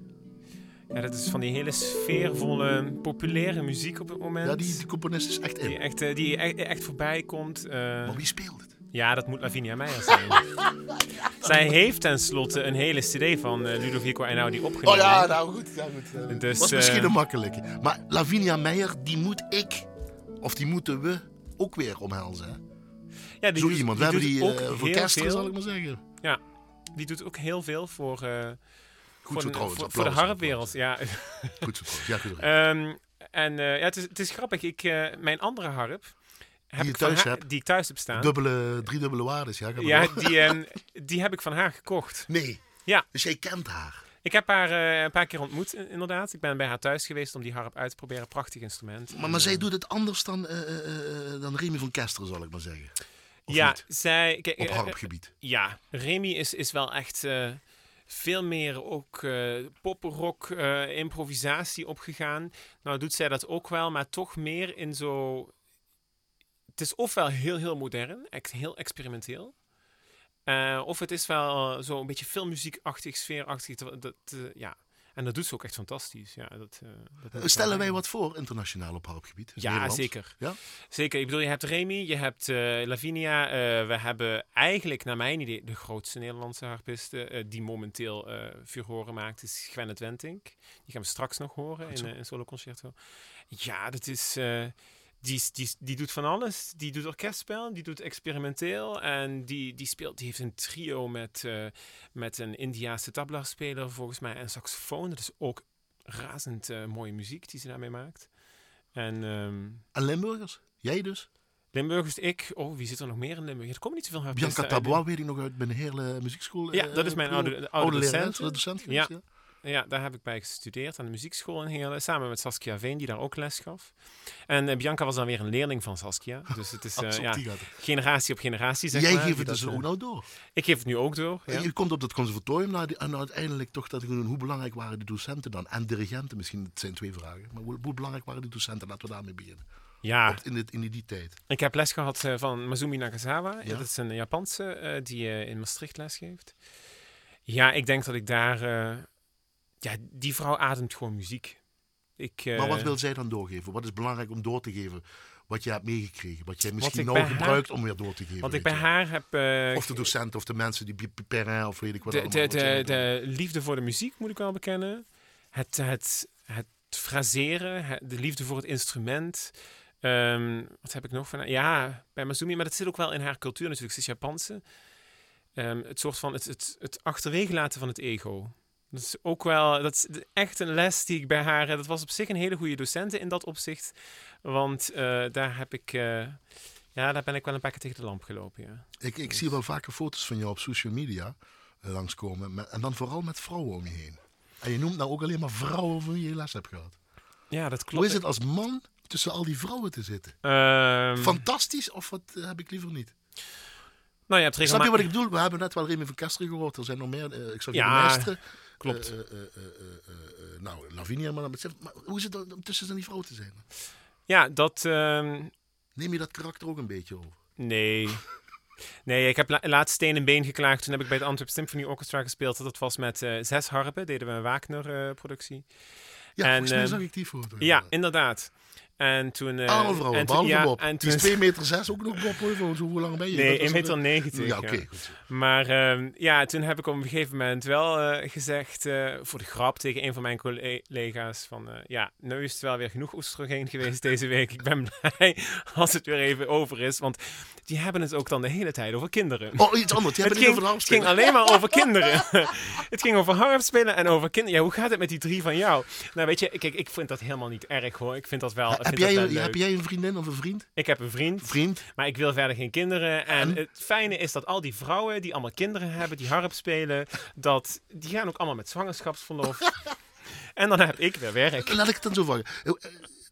Ja, dat is van die hele sfeervolle, populaire muziek op het moment. Ja, die, die componist is echt in. Die echt, eh, die echt, echt voorbij komt. eh. Maar wie speelt het? ja, dat moet Lavinia Meijer zijn. Zij heeft tenslotte een hele cd van eh, Ludovico Einaudi opgenomen. Oh ja, nou goed. Ja, goed. Uh, Dus, was misschien een makkelijke. Maar Lavinia Meijer, die moet ik, of die moeten we, ook weer omhelzen. Hè? ja, die Zo doet- iemand. We hebben die voor kerst, zal ik maar zeggen. Die doet ook heel veel voor, Goed voor, zo de- trouwens. voor, voor de applaus, harpwereld. Ja. Goed zo. Ja, goed. Ehm, en eh, ja, het, is, het is grappig. Ik, eh, mijn andere harp, heb je ik thuis haar- die ik thuis heb staan, Dubbele, driedubbele waardes. Ja, ja, die, ehm, die heb ik van haar gekocht. Nee. Ja. Dus jij kent haar. Ik heb haar eh, een paar keer ontmoet, in- inderdaad. Ik ben bij haar thuis geweest om die harp uit te proberen. Prachtig instrument. Maar, En, maar zij eh, doet het anders dan, dan Remy van Kesteren, zal ik maar zeggen. Of Ja, niet? zij... Kijk, Op harpgebied. Ja, Remy is, is wel echt veel meer ook eh poprock eh, improvisatie opgegaan. Nou doet zij dat ook wel, maar toch meer in zo... Het is ofwel heel, heel modern, echt heel experimenteel. Eh, of het is wel zo een beetje filmmuziekachtig, sfeerachtig. Dat, ja. En dat doet ze ook echt fantastisch. Ja, dat, eh, dat Stellen wij wat voor internationaal op harpgebied? Ja, zeker. Ja? Zeker. Ik bedoel, je hebt Remy, je hebt eh, Lavinia. eh, we hebben eigenlijk, naar mijn idee, de grootste Nederlandse harpiste die momenteel furoren maakt, is Gwennet Wentink. Die gaan we straks nog horen in een solo concerto. Ja, dat is... eh, die, die, die doet van alles. Die doet orkestspel, die doet experimenteel. En die, die speelt, die heeft een trio met, eh, met een Indiaanse tabla-speler volgens mij en saxofoon. Dat is ook razend eh, mooie muziek die ze daarmee maakt. En ehm, En Limburgers? Jij dus? Limburgers, ik. Oh, wie zit er nog meer in Limburg? Er komen niet zoveel Bianca Tabois weet ik nog uit mijn hele muziekschool. Ja, eh, dat is mijn oude, oude, oude, docent. docent geweest. Ja. Ja. Ja, daar heb ik bij gestudeerd aan de muziekschool in Heerlen. Samen met Saskia Veen, die daar ook les gaf. En eh, Bianca was dan weer een leerling van Saskia. Dus het is eh, ja, generatie op generatie, zeg Jij maar. geeft het dus dat, ook eh, nou door. Ik geef het nu ook door. Ja. En je komt op dat conservatorium nou, die- en uiteindelijk toch dat hoe belangrijk waren de docenten dan? En dirigenten misschien, het zijn twee vragen. Maar hoe, hoe belangrijk waren die docenten? Laten we daarmee beginnen. ja, in, dit, in die tijd. ik heb les gehad eh, van Mazumi Nakazawa. Ja. Dat is een Japanse eh, die eh, in Maastricht les geeft. Ja, ik denk dat ik daar... ja, die vrouw ademt gewoon muziek. Ik, eh, Maar wat wil zij dan doorgeven? Wat is belangrijk om door te geven? Wat je hebt meegekregen? Wat jij misschien nou haar- gebruikt om weer door te geven? Wat ik bij je? haar heb... eh, Of de docent of de mensen die Perrin of weet ik wat de, allemaal. de, wat de, de liefde voor de muziek moet ik wel bekennen. Het, het, het fraseren, het- de liefde voor het instrument. Ehm, wat heb ik nog van? Ja, bij Mazumi, maar dat zit ook wel in haar cultuur natuurlijk. Ze is Japanse. Ehm, het soort van het, het, het achterwege laten van het ego. Dat is ook wel, dat is echt een les die ik bij haar. Dat was op zich een hele goede docenten in dat opzicht. Want eh, daar heb ik. eh, ja, daar ben ik wel een paar keer tegen de lamp gelopen. Ja. Ik, ik zie wel vaker foto's van jou op social media eh, langskomen. Met, en dan vooral met vrouwen om je heen. En je noemt nou ook alleen maar vrouwen van wie je les hebt gehad. ja, dat klopt. Hoe is het als man tussen al die vrouwen te zitten? Ehm, Fantastisch of wat heb ik liever niet? nou, je hebt Snap je wat ik bedoel? We hebben net wel Remy van Kesteren gehoord. Er zijn nog meer. ik zag Ja, ja. Klopt. Eh, eh, eh, nou, Lavinia, maar, maar hoe is het dan om tussen die vrouwen te zijn? Ja, dat. ehm, Neem je dat karakter ook een beetje over? nee. Nee, ik heb la laatst steen en been geklaagd. Toen heb ik bij het Antwerp Symphony Orchestra gespeeld. Dat was met zes harpen. Deden we een Wagner-productie. Ja, En, volgens mij ehm, zag ik die foto. ja, inderdaad. En toen... eh, Alle vrouwen, en toen, behalve ja, Bob. En Die is 2 meter 6 ook nog Bob hoor. Zo hoe lang ben je? nee, Dat was 1 meter ook- 90. Ja, oké. Maar ehm, ja, toen heb ik op een gegeven moment wel eh, gezegd, eh, voor de grap tegen een van mijn collega's, van ja, nu is het wel weer genoeg oestrogeen geweest deze week. Ik ben blij als het weer even over is, want die hebben het ook dan de hele tijd over kinderen. Oh, iets anders. Je hebt het, ging, niet over het ging alleen maar over kinderen. het ging over harpspelen en over kinderen. Ja, hoe gaat het met die drie van jou? Nou, weet je, kijk, ik vind dat helemaal niet erg hoor. Ik vind dat wel, Heb jij, wel heb jij een vriendin of een vriend? Ik heb een vriend. Vriend? Maar ik wil verder geen kinderen. En En? het fijne is dat al die vrouwen die allemaal kinderen hebben, die harp spelen, dat, die gaan ook allemaal met zwangerschapsverlof. en dan heb ik weer werk. Laat ik het dan zo vragen.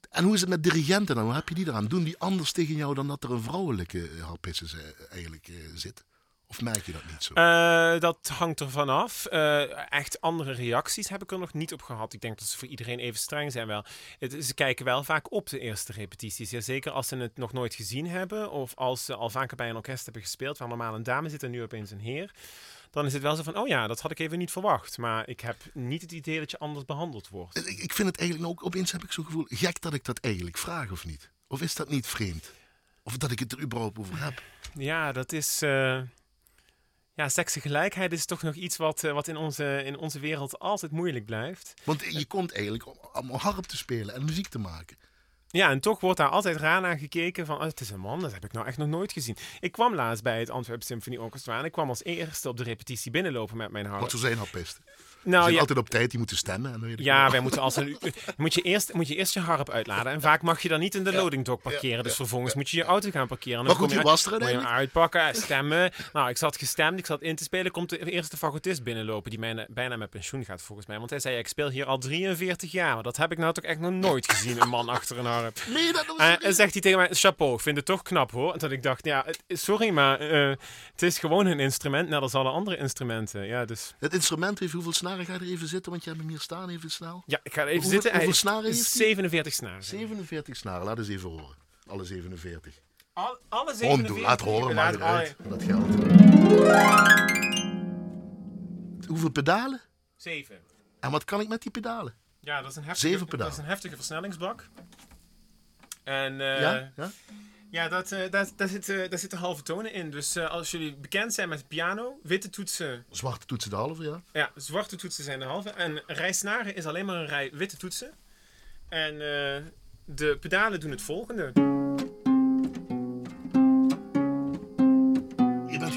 En hoe is het met dirigenten dan? Hoe heb je die eraan? Doen die anders tegen jou dan dat er een vrouwelijke harpiste eh, eigenlijk eh, zit? Of merk je dat niet zo? Uh, dat hangt er vanaf. Uh, echt andere reacties heb ik er nog niet op gehad. Ik denk dat ze voor iedereen even streng zijn wel. Het, ze kijken wel vaak op de eerste repetities. Ja, zeker als ze het nog nooit gezien hebben. Of als ze al vaker bij een orkest hebben gespeeld. Waar normaal een dame zit en nu opeens een heer. Dan is het wel zo van, oh ja, dat had ik even niet verwacht. Maar ik heb niet het idee dat je anders behandeld wordt. Ik, ik vind het eigenlijk ook, opeens heb ik zo'n gevoel, gek dat ik dat eigenlijk vraag of niet? Of is dat niet vreemd? Of dat ik het er überhaupt over heb? Ja, dat is... Uh ja, seksgelijkheid is toch nog iets wat, eh, wat in, onze, in onze wereld altijd moeilijk blijft. Want je komt eigenlijk om, om harp te spelen en muziek te maken. Ja, en toch wordt daar altijd raar naar gekeken van, oh, het is een man, dat heb ik nou echt nog nooit gezien. Ik kwam laatst bij het Antwerp Symphony Orchestra en ik kwam als eerste op de repetitie binnenlopen met mijn harp. Wat zo zijn harpisten. Nou, ja. altijd op tijd, die moeten stemmen. En ja, wij moeten als een, moet, je eerst, moet je eerst je harp uitladen. En vaak mag je dan niet in de loading dock parkeren. dus vervolgens moet je je auto gaan parkeren. Maar goed, je was er Moet je hem uitpakken, stemmen. Nou, ik zat gestemd, ik zat in te spelen. Komt de eerste fagotist binnenlopen die bijna, bijna met pensioen gaat volgens mij. Want hij zei, ik speel hier al 43 jaar. Maar dat heb ik nou toch echt nog nooit gezien, een man achter een harp. Nee, dat was en, en zegt hij tegen mij, chapeau, ik vind het toch knap hoor. En toen ik dacht, ja, sorry, maar uh, het is gewoon een instrument, net als alle andere instrumenten. Ja, dus... Het instrument heeft hoeveel snaren ga je er even zitten? want je hebt hem hier staan, even snel. Ja, ik ga even zitten. Hoeveel snaren heeft 47 snaren. 47 snaren, laat eens even horen. Alle 47. Al, alle 47? laat horen, maar eruit. Dat geldt. Hoeveel pedalen? Zeven. En wat kan ik met die pedalen? Ja, dat is een heftige, Zeven pedalen. Dat is een heftige versnellingsbak. En uh, ja? ja? Ja, dat, uh, daar, daar, zitten, daar zitten halve tonen in. Dus uh, als jullie bekend zijn met piano, witte toetsen. Zwarte toetsen de halve, ja. Ja, zwarte toetsen zijn de halve. En rij snaren is alleen maar een rij witte toetsen. En de pedalen doen het volgende. Je bent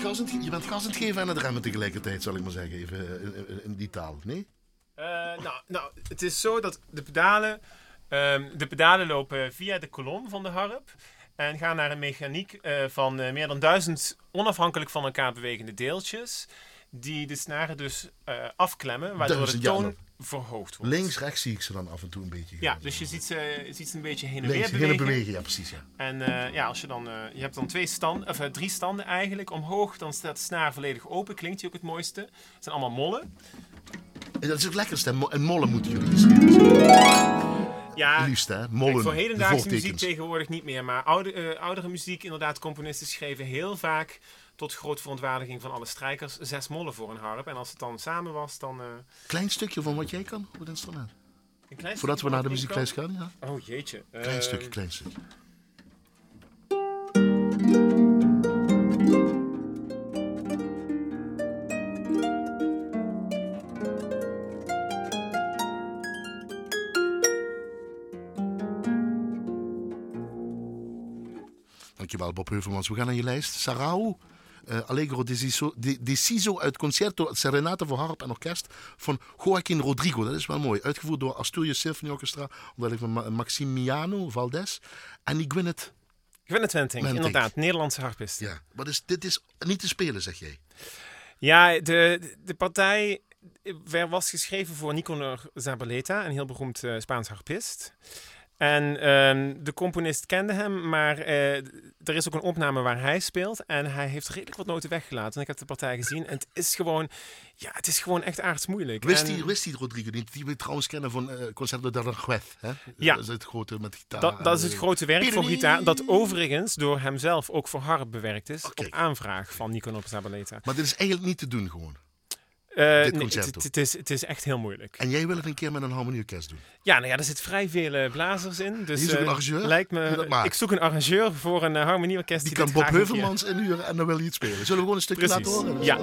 gas aan het, geven en het remmen tegelijkertijd, zal ik maar zeggen. Even in, in die taal, nee? nou, nou, het is zo dat de pedalen... Um, de pedalen lopen via de kolom van de harp. En gaan naar een mechaniek uh, van uh, meer dan duizend onafhankelijk van elkaar bewegende deeltjes. Die de snaren dus uh, afklemmen, waardoor de toon ja, verhoogd wordt. Links, rechts zie ik ze dan af en toe een beetje. Ja, dus je ziet, ze, je ziet ze een beetje heen en Links, weer bewegen. Heen bewegen, ja precies. Ja. En ja, als je dan, je hebt dan twee stand, of, drie standen eigenlijk. Omhoog, dan staat de snaar volledig open, klinkt die ook het mooiste. Het zijn allemaal mollen. En dat is het lekkerste. En mollen moeten jullie geschreven ja, liefst, hè? Mollen, voor hedendaagse muziek tegenwoordig niet meer. Maar oude, uh, oudere muziek, inderdaad, componisten schreven heel vaak tot grote verontwaardiging van alle strijkers zes mollen voor een harp. En als het dan samen was, dan... Uh... Klein stukje van wat jij kan op het instrument. Voordat we naar de muzieklijst gaan, ja. Oh jeetje. Klein uh... stukje, klein stukje. Dankjewel, Bob Heuvelmans. We gaan naar je lijst. Sarau, uh, Allegro Deciso, de, Deciso uit Concerto Serenata voor harp en orkest van Joaquin Rodrigo. Dat is wel mooi. Uitgevoerd door Asturias Symphony Orchestra, onder van Maximiano Valdés en die Gwyneth... Gwyneth Wenting, inderdaad. Nederlandse harpist. Ja, maar dus, dit is niet te spelen, zeg jij? Ja, de, de partij was geschreven voor Nicanor Zabaleta, een heel beroemd uh, Spaans harpist. En um, de componist kende hem, maar uh, er is ook een opname waar hij speelt. En hij heeft redelijk wat noten weggelaten. En ik heb de partij gezien. En het is gewoon, ja, het is gewoon echt aardsmoeilijk. Wist hij, wist hij Rodrigo niet? Die we trouwens kennen van uh, Concerto de Aranjuez. Hè? Ja. Dat is het grote met gitaar. Dat, dat is het grote werk voor gitaar. Dat overigens door hemzelf ook voor harp bewerkt is. Okay. Op aanvraag van Nico Zabaleta. Maar dit is eigenlijk niet te doen gewoon. Nee, het, is, het is echt heel moeilijk. En jij wil het een keer met een harmonieorkest doen? Ja, nou ja, er zitten vrij veel uh, blazers in. Dus, je zoekt een eh, arrangeur? Lijkt me, ik zoek een arrangeur voor een harmonieorkest. Die, kan Bob Heuvelmans inhuren en dan wil hij het spelen. Zullen we gewoon een stukje laten horen? Ja.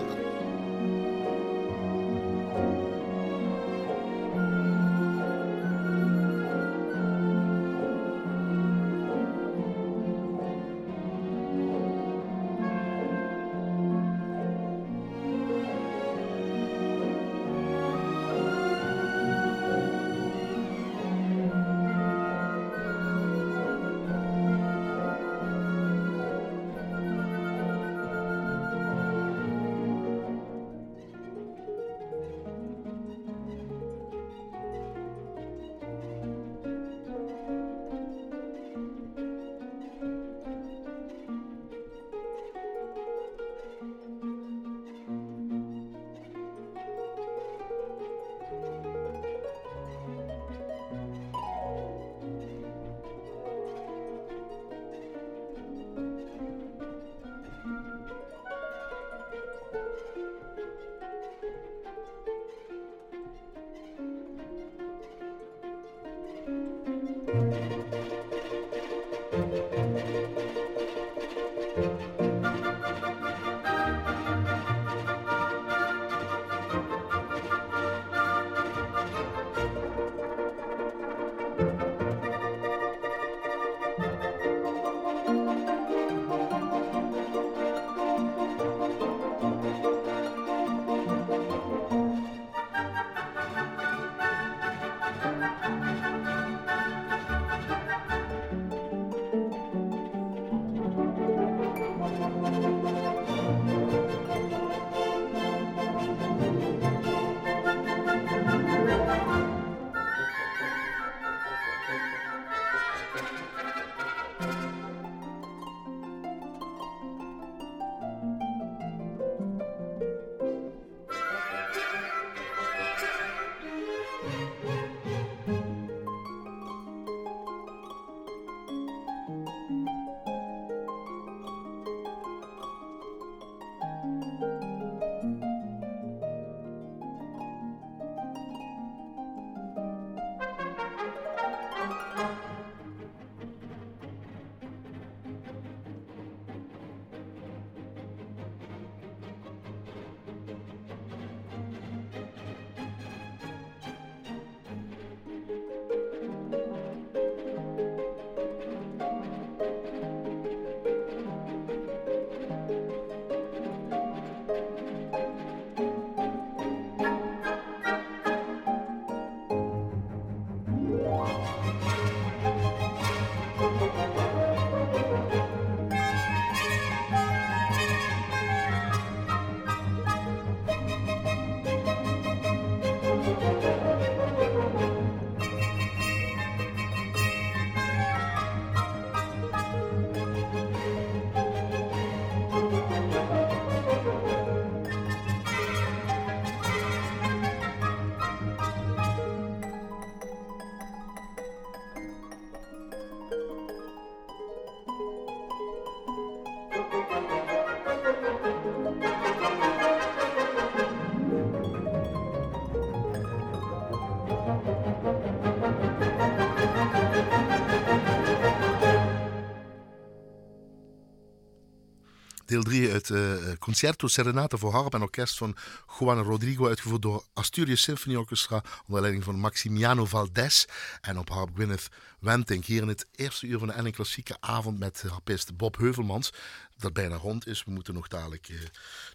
Deel 3 uit uh, Concerto Serenata voor harp en orkest van Juan Rodrigo, uitgevoerd door Asturias Symphony Orchestra onder leiding van Maximiano Valdés en op harp Gwyneth Wentink. Hier in het eerste uur van de Ellen Klassieke avond met harpist Bob Heuvelmans, dat bijna rond is. We moeten nog dadelijk uh,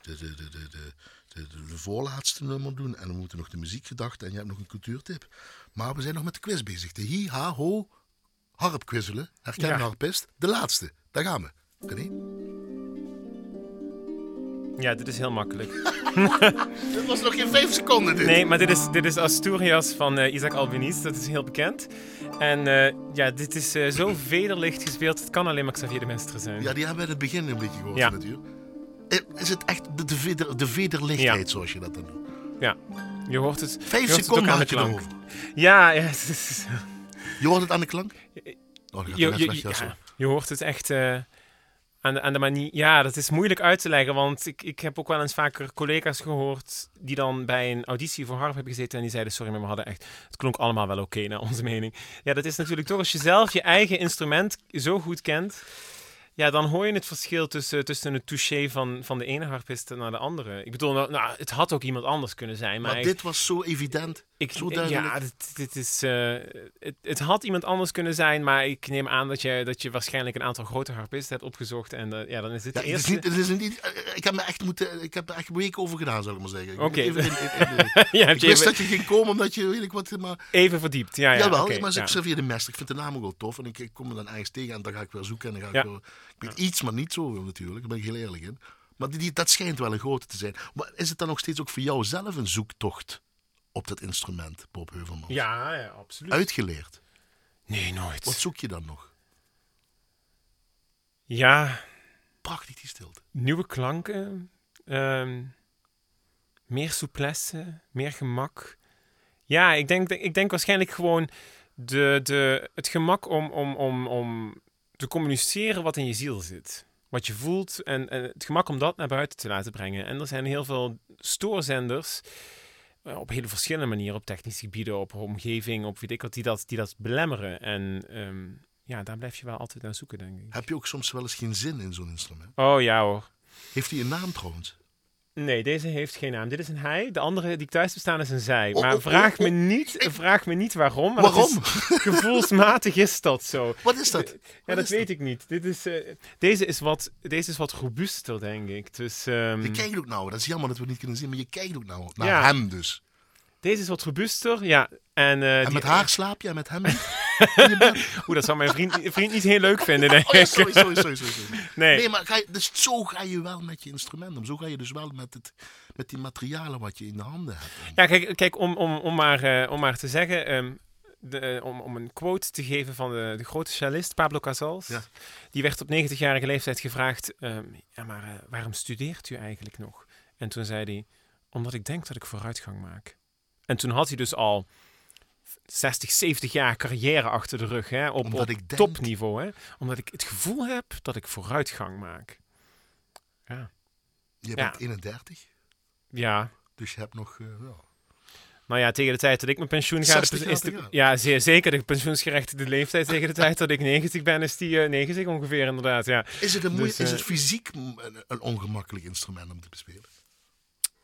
de, de, de, de, de, de, voorlaatste nummer doen en we moeten nog de muziekgedachte en je hebt nog een cultuurtip. Maar we zijn nog met de quiz bezig. De hi, ha, ho, harpquizzelen. Herken ja. harpist. De laatste. Daar gaan we. René? Ja, dit is heel makkelijk. dit was nog geen vijf seconden dit. Nee, maar dit is, dit is Asturias van uh, Isaac Albeniz. Dat is heel bekend. En uh, ja, dit is uh, zo vederlicht gespeeld. Het kan alleen maar Xavier de Mestre zijn. Ja, die hebben we in het begin een beetje gehoord ja. natuurlijk. Is het echt de, de, veder, de vederlichtheid ja. zoals je dat dan doet? Ja, je hoort het. Vijf je seconden had je erover. Ja, ja. Is, je hoort het aan de klank? Oh, je, je, je, ja, je hoort het echt uh, aan, de, aan de manier. Ja, dat is moeilijk uit te leggen. Want ik, ik heb ook wel eens vaker collega's gehoord. die dan bij een auditie voor harp hebben gezeten. en die zeiden: Sorry, maar we hadden echt. Het klonk allemaal wel oké, naar onze mening. Ja, dat is natuurlijk toch als je zelf je eigen instrument zo goed kent. Ja, dan hoor je het verschil tussen, tussen het touché van, van de ene harpist naar de andere. Ik bedoel, nou, nou het had ook iemand anders kunnen zijn. Maar, maar dit was zo evident. Ik, duidelijk. Ja, dit, dit is, uh, het, het, had iemand anders kunnen zijn, maar ik neem aan dat je, dat je waarschijnlijk een aantal grote harpisten hebt opgezocht. En uh, ja, dan is dit ja, de eerste. Het is niet, het is niet, ik heb me echt moeten, ik heb er echt week over gedaan, zal ik maar zeggen. Oké. Okay. ja, ik wist even... dat je ging komen omdat je, weet ik wat, maar... Even verdiept, ja. ja Jawel, okay, maar ik Xavier de Mestre, ik vind de naam ook wel tof. En ik, ik kom er dan ergens tegen en dan ga ik weer zoeken en dan ga ik weer... Ik weet iets, maar niet zo natuurlijk, daar ben ik heel eerlijk in. Maar die, die, dat schijnt wel een grote te zijn. Maar is het dan nog steeds ook voor jou zelf een zoektocht op dat instrument, Bob Heuvelmans? Ja, ja, absoluut. Uitgeleerd? Nee, nooit. Wat zoek je dan nog? Ja. Prachtig die stilte. Nieuwe klanken. Um, meer souplesse, meer gemak. Ja, ik denk, ik denk waarschijnlijk gewoon de, de, het gemak om, om, om, om te communiceren wat in je ziel zit. Wat je voelt en, en het gemak om dat naar buiten te laten brengen. En er zijn heel veel stoorzenders op hele verschillende manieren, op technische gebieden, op omgeving, op weet ik wat, die dat, die dat belemmeren. En ehm, ja, daar blijf je wel altijd naar zoeken, denk ik. Heb je ook soms wel eens geen zin in zo'n instrument? Oh ja hoor. Heeft hij een naam trouwens? Nee, deze heeft geen naam. Dit is een hij. De andere die thuis bestaan is een zij. Oh, maar oh, vraag, me oh, niet, vraag me niet waarom. waarom? Is, gevoelsmatig is dat zo. Wat is dat? Ja, dat weet ik niet. Dit is, uh, deze, is wat, deze is wat robuuster, denk ik. Dus, um... Je kijkt ook nou. Dat is jammer dat we het niet kunnen zien, maar je kijkt ook nou naar ja. hem dus. Deze is wat robuuster, ja. En, uh, en met haar slaap je en met hem Oeh, dat zou mijn vriend, vriend niet heel leuk vinden, denk ik. Oh, sorry, sorry, sorry, sorry, Nee. nee, maar ga je, dus zo ga je wel met je instrument om. Zo ga je dus wel met, het, met die materialen wat je in de handen hebt. Ja, kijk, kijk om, om, om, maar, uh, om maar te zeggen... Um, de, om, om een quote te geven van de, de grote cellist Pablo Casals. Ja. Die werd op 90-jarige leeftijd gevraagd: um, ja, maar uh, waarom studeert u eigenlijk nog? En toen zei hij: Omdat ik denk dat ik vooruitgang maak. En toen had hij dus al 60, 70 jaar carrière achter de rug. Hè, op, op topniveau. Hè, omdat ik het gevoel heb dat ik vooruitgang maak. Ja. Je bent 31? Ja. Dus je hebt nog... Uh, Nou ja, tegen de tijd dat ik mijn pensioen ga... is de, ja, zeer zeker. De pensioensgerechtigde leeftijd tegen de tijd dat ik 90 ben, is die uh, 90 ongeveer inderdaad. Ja. Is, het een dus, is het eh, fysiek een, een ongemakkelijk instrument om te bespelen?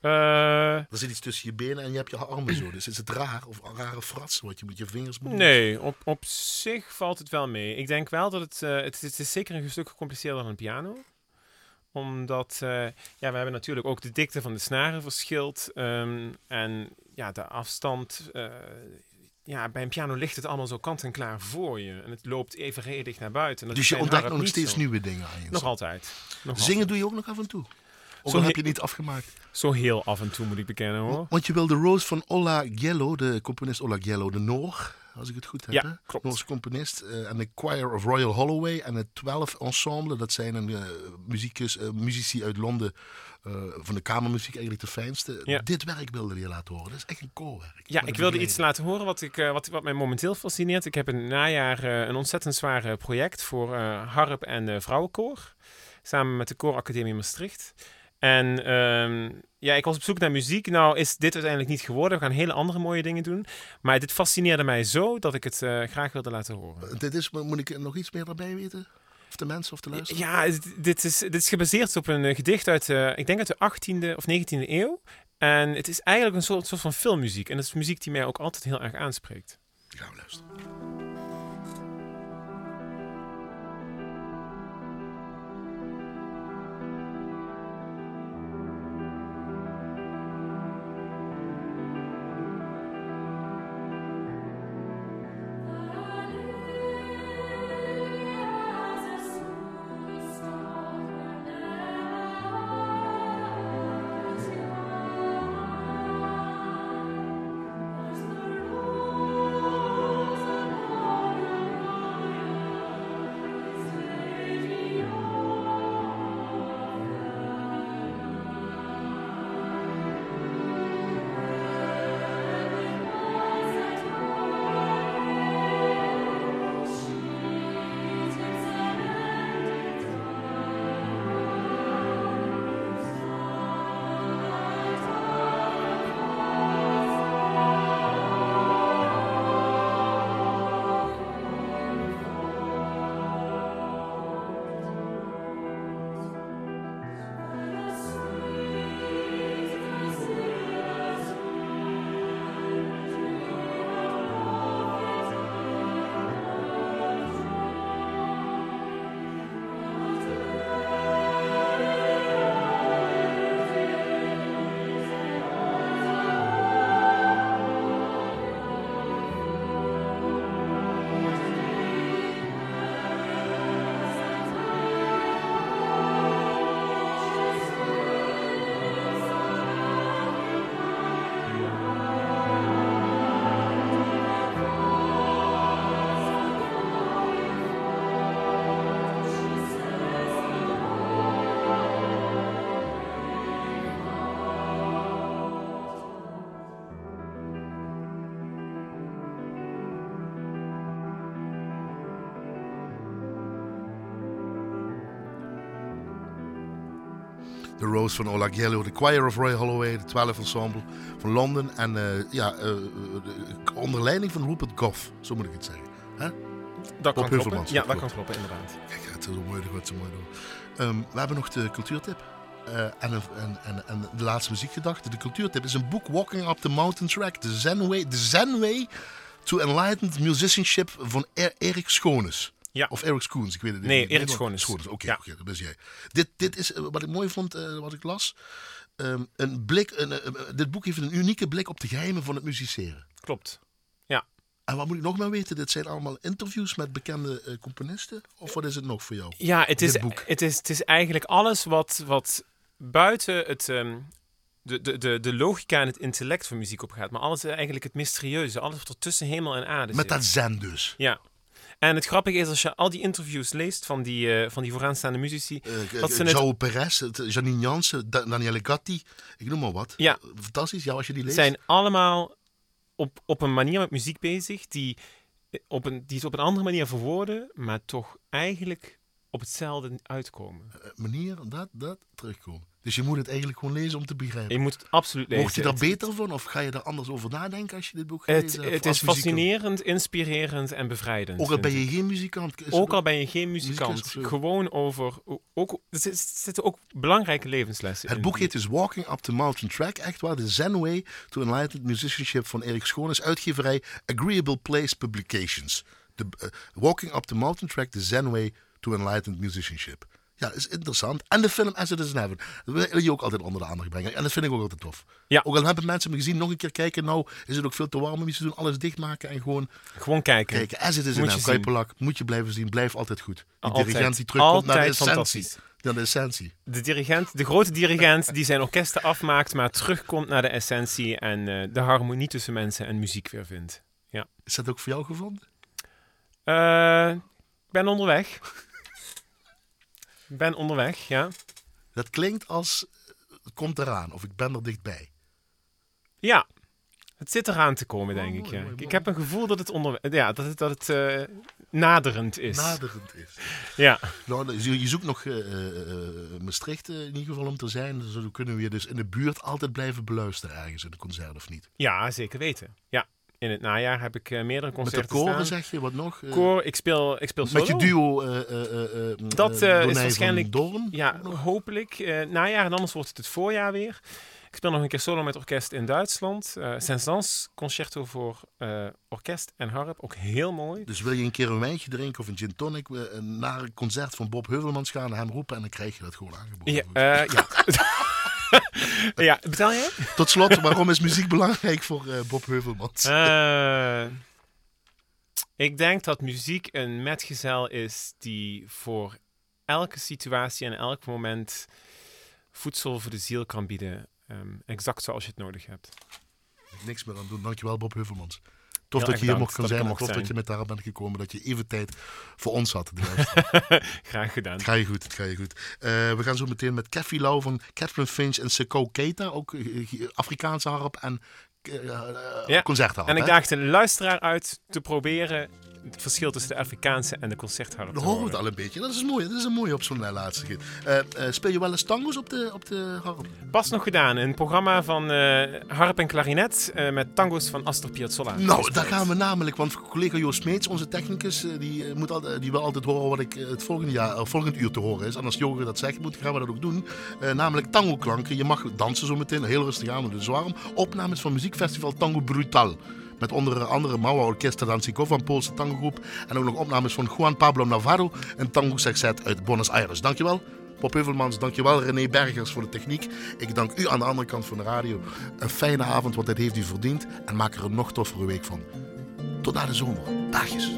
Uh, er zit iets tussen je benen en je hebt je armen zo. Dus is het raar of rare fratsen wat je met je vingers moet Nee, op, op zich valt het wel mee. Ik denk wel dat het, uh, het, het, is zeker een stuk gecompliceerder dan een piano. Omdat, uh, ja, we hebben natuurlijk ook de dikte van de snaren verschilt. Um, en ja, de afstand... ja, bij een piano ligt het allemaal zo kant en klaar voor je. En het loopt evenredig naar buiten. dus je ontdekt nog steeds nieuwe dingen aan je. Nog altijd. Nog Zingen doe je ook nog af en toe? Of zo heb je niet afgemaakt? Zo heel af en toe moet ik bekennen hoor. Want je wil de Rose van Ola Giello, de componist Ola Giello, de Noor, als ik het goed heb. Ja, klopt. Noorse componist. Uh, en de Choir of Royal Holloway en het 12 Ensemble. Dat zijn een uh, muzikus, uh, muzici uit Londen. van de kamermuziek eigenlijk de fijnste. Ja. Dit werk wilde je laten horen. Dat is echt een koorwerk. Ja, ik wilde iets laten horen wat, ik, wat, wat mij momenteel fascineert. Ik heb een najaar een ontzettend zwaar project voor harp en vrouwenkoor. Samen met de Kooracademie Maastricht. En um, ja, ik was op zoek naar muziek. Nou is dit uiteindelijk niet geworden. We gaan hele andere mooie dingen doen. Maar dit fascineerde mij zo dat ik het uh, graag wilde laten horen. Dit is, moet ik nog iets meer erbij weten? Of de mensen of de luisteraars? Ja, dit- is, dit is gebaseerd op een eh, gedicht uit, eh, ik denk uit de 18e of 19e eeuw. En het is eigenlijk een soort, soort van filmmuziek. En dat is muziek die mij ook altijd heel erg aanspreekt. Gaan we luisteren. Rose van Ola Gello, The Choir of Roy Holloway, de 12 Ensemble van Londen. En eh, ja, eh, de- onder leiding van Rupert Goff, zo moet ik het zeggen. Hè? Dat kan kloppen. Ja, dat klopt. kan kloppen, inderdaad. Kijk, het is mooi, gaat zo mooi door. Ehm, we hebben nog de cultuurtip. Eh, en, en, en, en de laatste muziekgedachte. De cultuurtip is een boek Walking Up the Mountain Track. The Zen Way, the Zen Way to Enlightened Musicianship van Er- Erik Schones. Ja. Of Erik Schoens, ik weet het Nee, niet. Maar- Schones. Schones, oké, Ja. dat ben jij. Dit, dit is eh, wat ik mooi vond, eh, wat ik las. Ehm, een blik, een, eh, dit boek heeft een unieke blik op de geheimen van het musiceren. Klopt. En wat moet ik nog maar weten? Dit zijn allemaal interviews met bekende componisten? Of wat is het nog voor jou? Ja, het is, boek. het is, het is eigenlijk alles wat, wat buiten het, ehm, de, de, de, de logica en het intellect van muziek opgaat. Maar alles eigenlijk het mysterieuze. Alles wat er tussen hemel en aarde Met zit. dat zen dus. Ja. En het grappige is, als je al die interviews leest van die, eh, van die vooraanstaande muzici... Uh, Dat ze het- João Perez, het- Janine Jansen, Da- Daniele Gatti, ik noem maar wat. Ja. Fantastisch, ja, als je die leest. zijn allemaal op, op een manier met muziek bezig die, eh, op een, die ze op een andere manier verwoorden, maar toch eigenlijk op hetzelfde uitkomen. Manier, dat, dat, terugkomen. Dus je moet het eigenlijk gewoon lezen om te begrijpen. Je moet het absoluut lezen. Mocht je daar Het- beter van of ga je daar anders over nadenken als je dit boek Het, gelezen hebt? het Als is fascinerend, inspirerend en bevrijdend. Ook al ben je geen muzikant. is het Ook al ben je geen muzikant, gewoon over. Ook, er zit- zitten ook belangrijke levenslessen Het in. boek heet dus Walking Up the Mountain Track, echt waar. De Zen Way to Enlightened Musicianship van Erik Schoones, uitgeverij Agreeable Place Publications. Eh, Walking Up the Mountain Track, The Zen Way to Enlightened Musicianship. Ja, is interessant. En de film As It Is in Heaven. Dat wil je ook altijd onder de aandacht brengen. En dat vind ik ook altijd tof. Ja. Ook al hebben mensen me gezien, nog een keer kijken. Nou, is het ook veel te warm om iets te doen. Alles dichtmaken en gewoon Gewoon kijken. kijken. As It Is in Heaven. moet je blijven zien. Blijf altijd goed. Die Altijd. dirigent die terugkomt naar de essentie. Naar de essentie. De dirigent, de grote dirigent die zijn orkesten afmaakt, maar terugkomt naar de essentie en eh, de harmonie tussen mensen en muziek weer vindt. Is dat ook voor jou gevonden? Eh, ik ben onderweg. Ik ben onderweg, ja. Dat klinkt als het komt eraan of ik ben er dichtbij. Ja, het zit eraan te komen, denk ik. Ja. mooi, Ik heb een gevoel dat het, onder, ja, dat het, dat het eh, naderend is. Naderend is. Ja. Nou, je je zoekt nog eh, eh, Maastricht in ieder geval om te zijn. Dus dan kunnen we je dus in de buurt altijd blijven beluisteren ergens in een concert of niet. ja, zeker weten. Ja. In het najaar heb ik uh, meerdere Met concerten de koren zeg je, wat nog? Eh, Koor, ik speel, ik speel solo. met je duo eh, eh, eh, eh, Dat, eh, eh, is waarschijnlijk-? Ja, hopelijk. eh najaar en anders wordt het het voorjaar weer. Ik speel nog een keer solo met orkest in Duitsland. eh Saint-Saëns concerto voor eh, orkest en harp. Ook heel mooi. Dus wil je een keer een wijntje drinken of een gin tonic eh, naar een concert van Bob Heuvelmans gaan, hem roepen en dan krijg je dat gewoon aangeboden. Ja, eh, ja. ja, betaal jij? Tot slot, waarom is muziek belangrijk voor eh, Bob Heuvelmans? Eh, ik denk dat muziek een metgezel is die voor elke situatie en elk moment voedsel voor de ziel kan bieden. Ehm, exact zoals je het nodig hebt. Niks meer aan doen. Dankjewel Bob Heuvelmans. Tof dat je hier mocht zijn. mocht tof dat je met daar bent gekomen. Dat je even tijd voor ons had. Graag gedaan. Het ga je goed, het ga je goed. Eh, we gaan zo meteen met Kathy Lau van Catherine Finch en Seko Keita. Ook eh, Afrikaanse harp en eh, eh, Ja, concertharp. En ik daag de luisteraar uit te proberen het verschil tussen de Afrikaanse en de concertharp Dan horen we het al een beetje. Dat is mooi. Dat is een mooie op zo'n laatste keer. Speel je wel eens tango's op de, op de harp? Pas nog gedaan. Een programma van eh, harp en klarinet eh, met tango's van Astor Piazzolla. Nou, daar gaan we namelijk, want collega Joost Smeets, onze technicus, eh, die, moet altijd, die wil altijd horen wat ik het volgende, jaar, volgend uur te horen is. En als Joger dat zegt, moet, gaan we dat ook doen. Namelijk tango-klanken. Je mag dansen zo meteen, heel rustig aan, dus warm. Opnames van muziekfestival Tango Brutal. Met onder andere Maua Orquesta Danzikova, een Poolse tangogroep. En ook nog opnames van Juan Pablo Navarro, een tango sextet uit Buenos Aires. Dankjewel. Bob Heuvelmans, dankjewel René Bergers voor de techniek. Ik dank u aan de andere kant van de radio. Een fijne avond, want dat heeft u verdiend. En maak er een nog toffere week van. Tot na de zomer. Dagjes.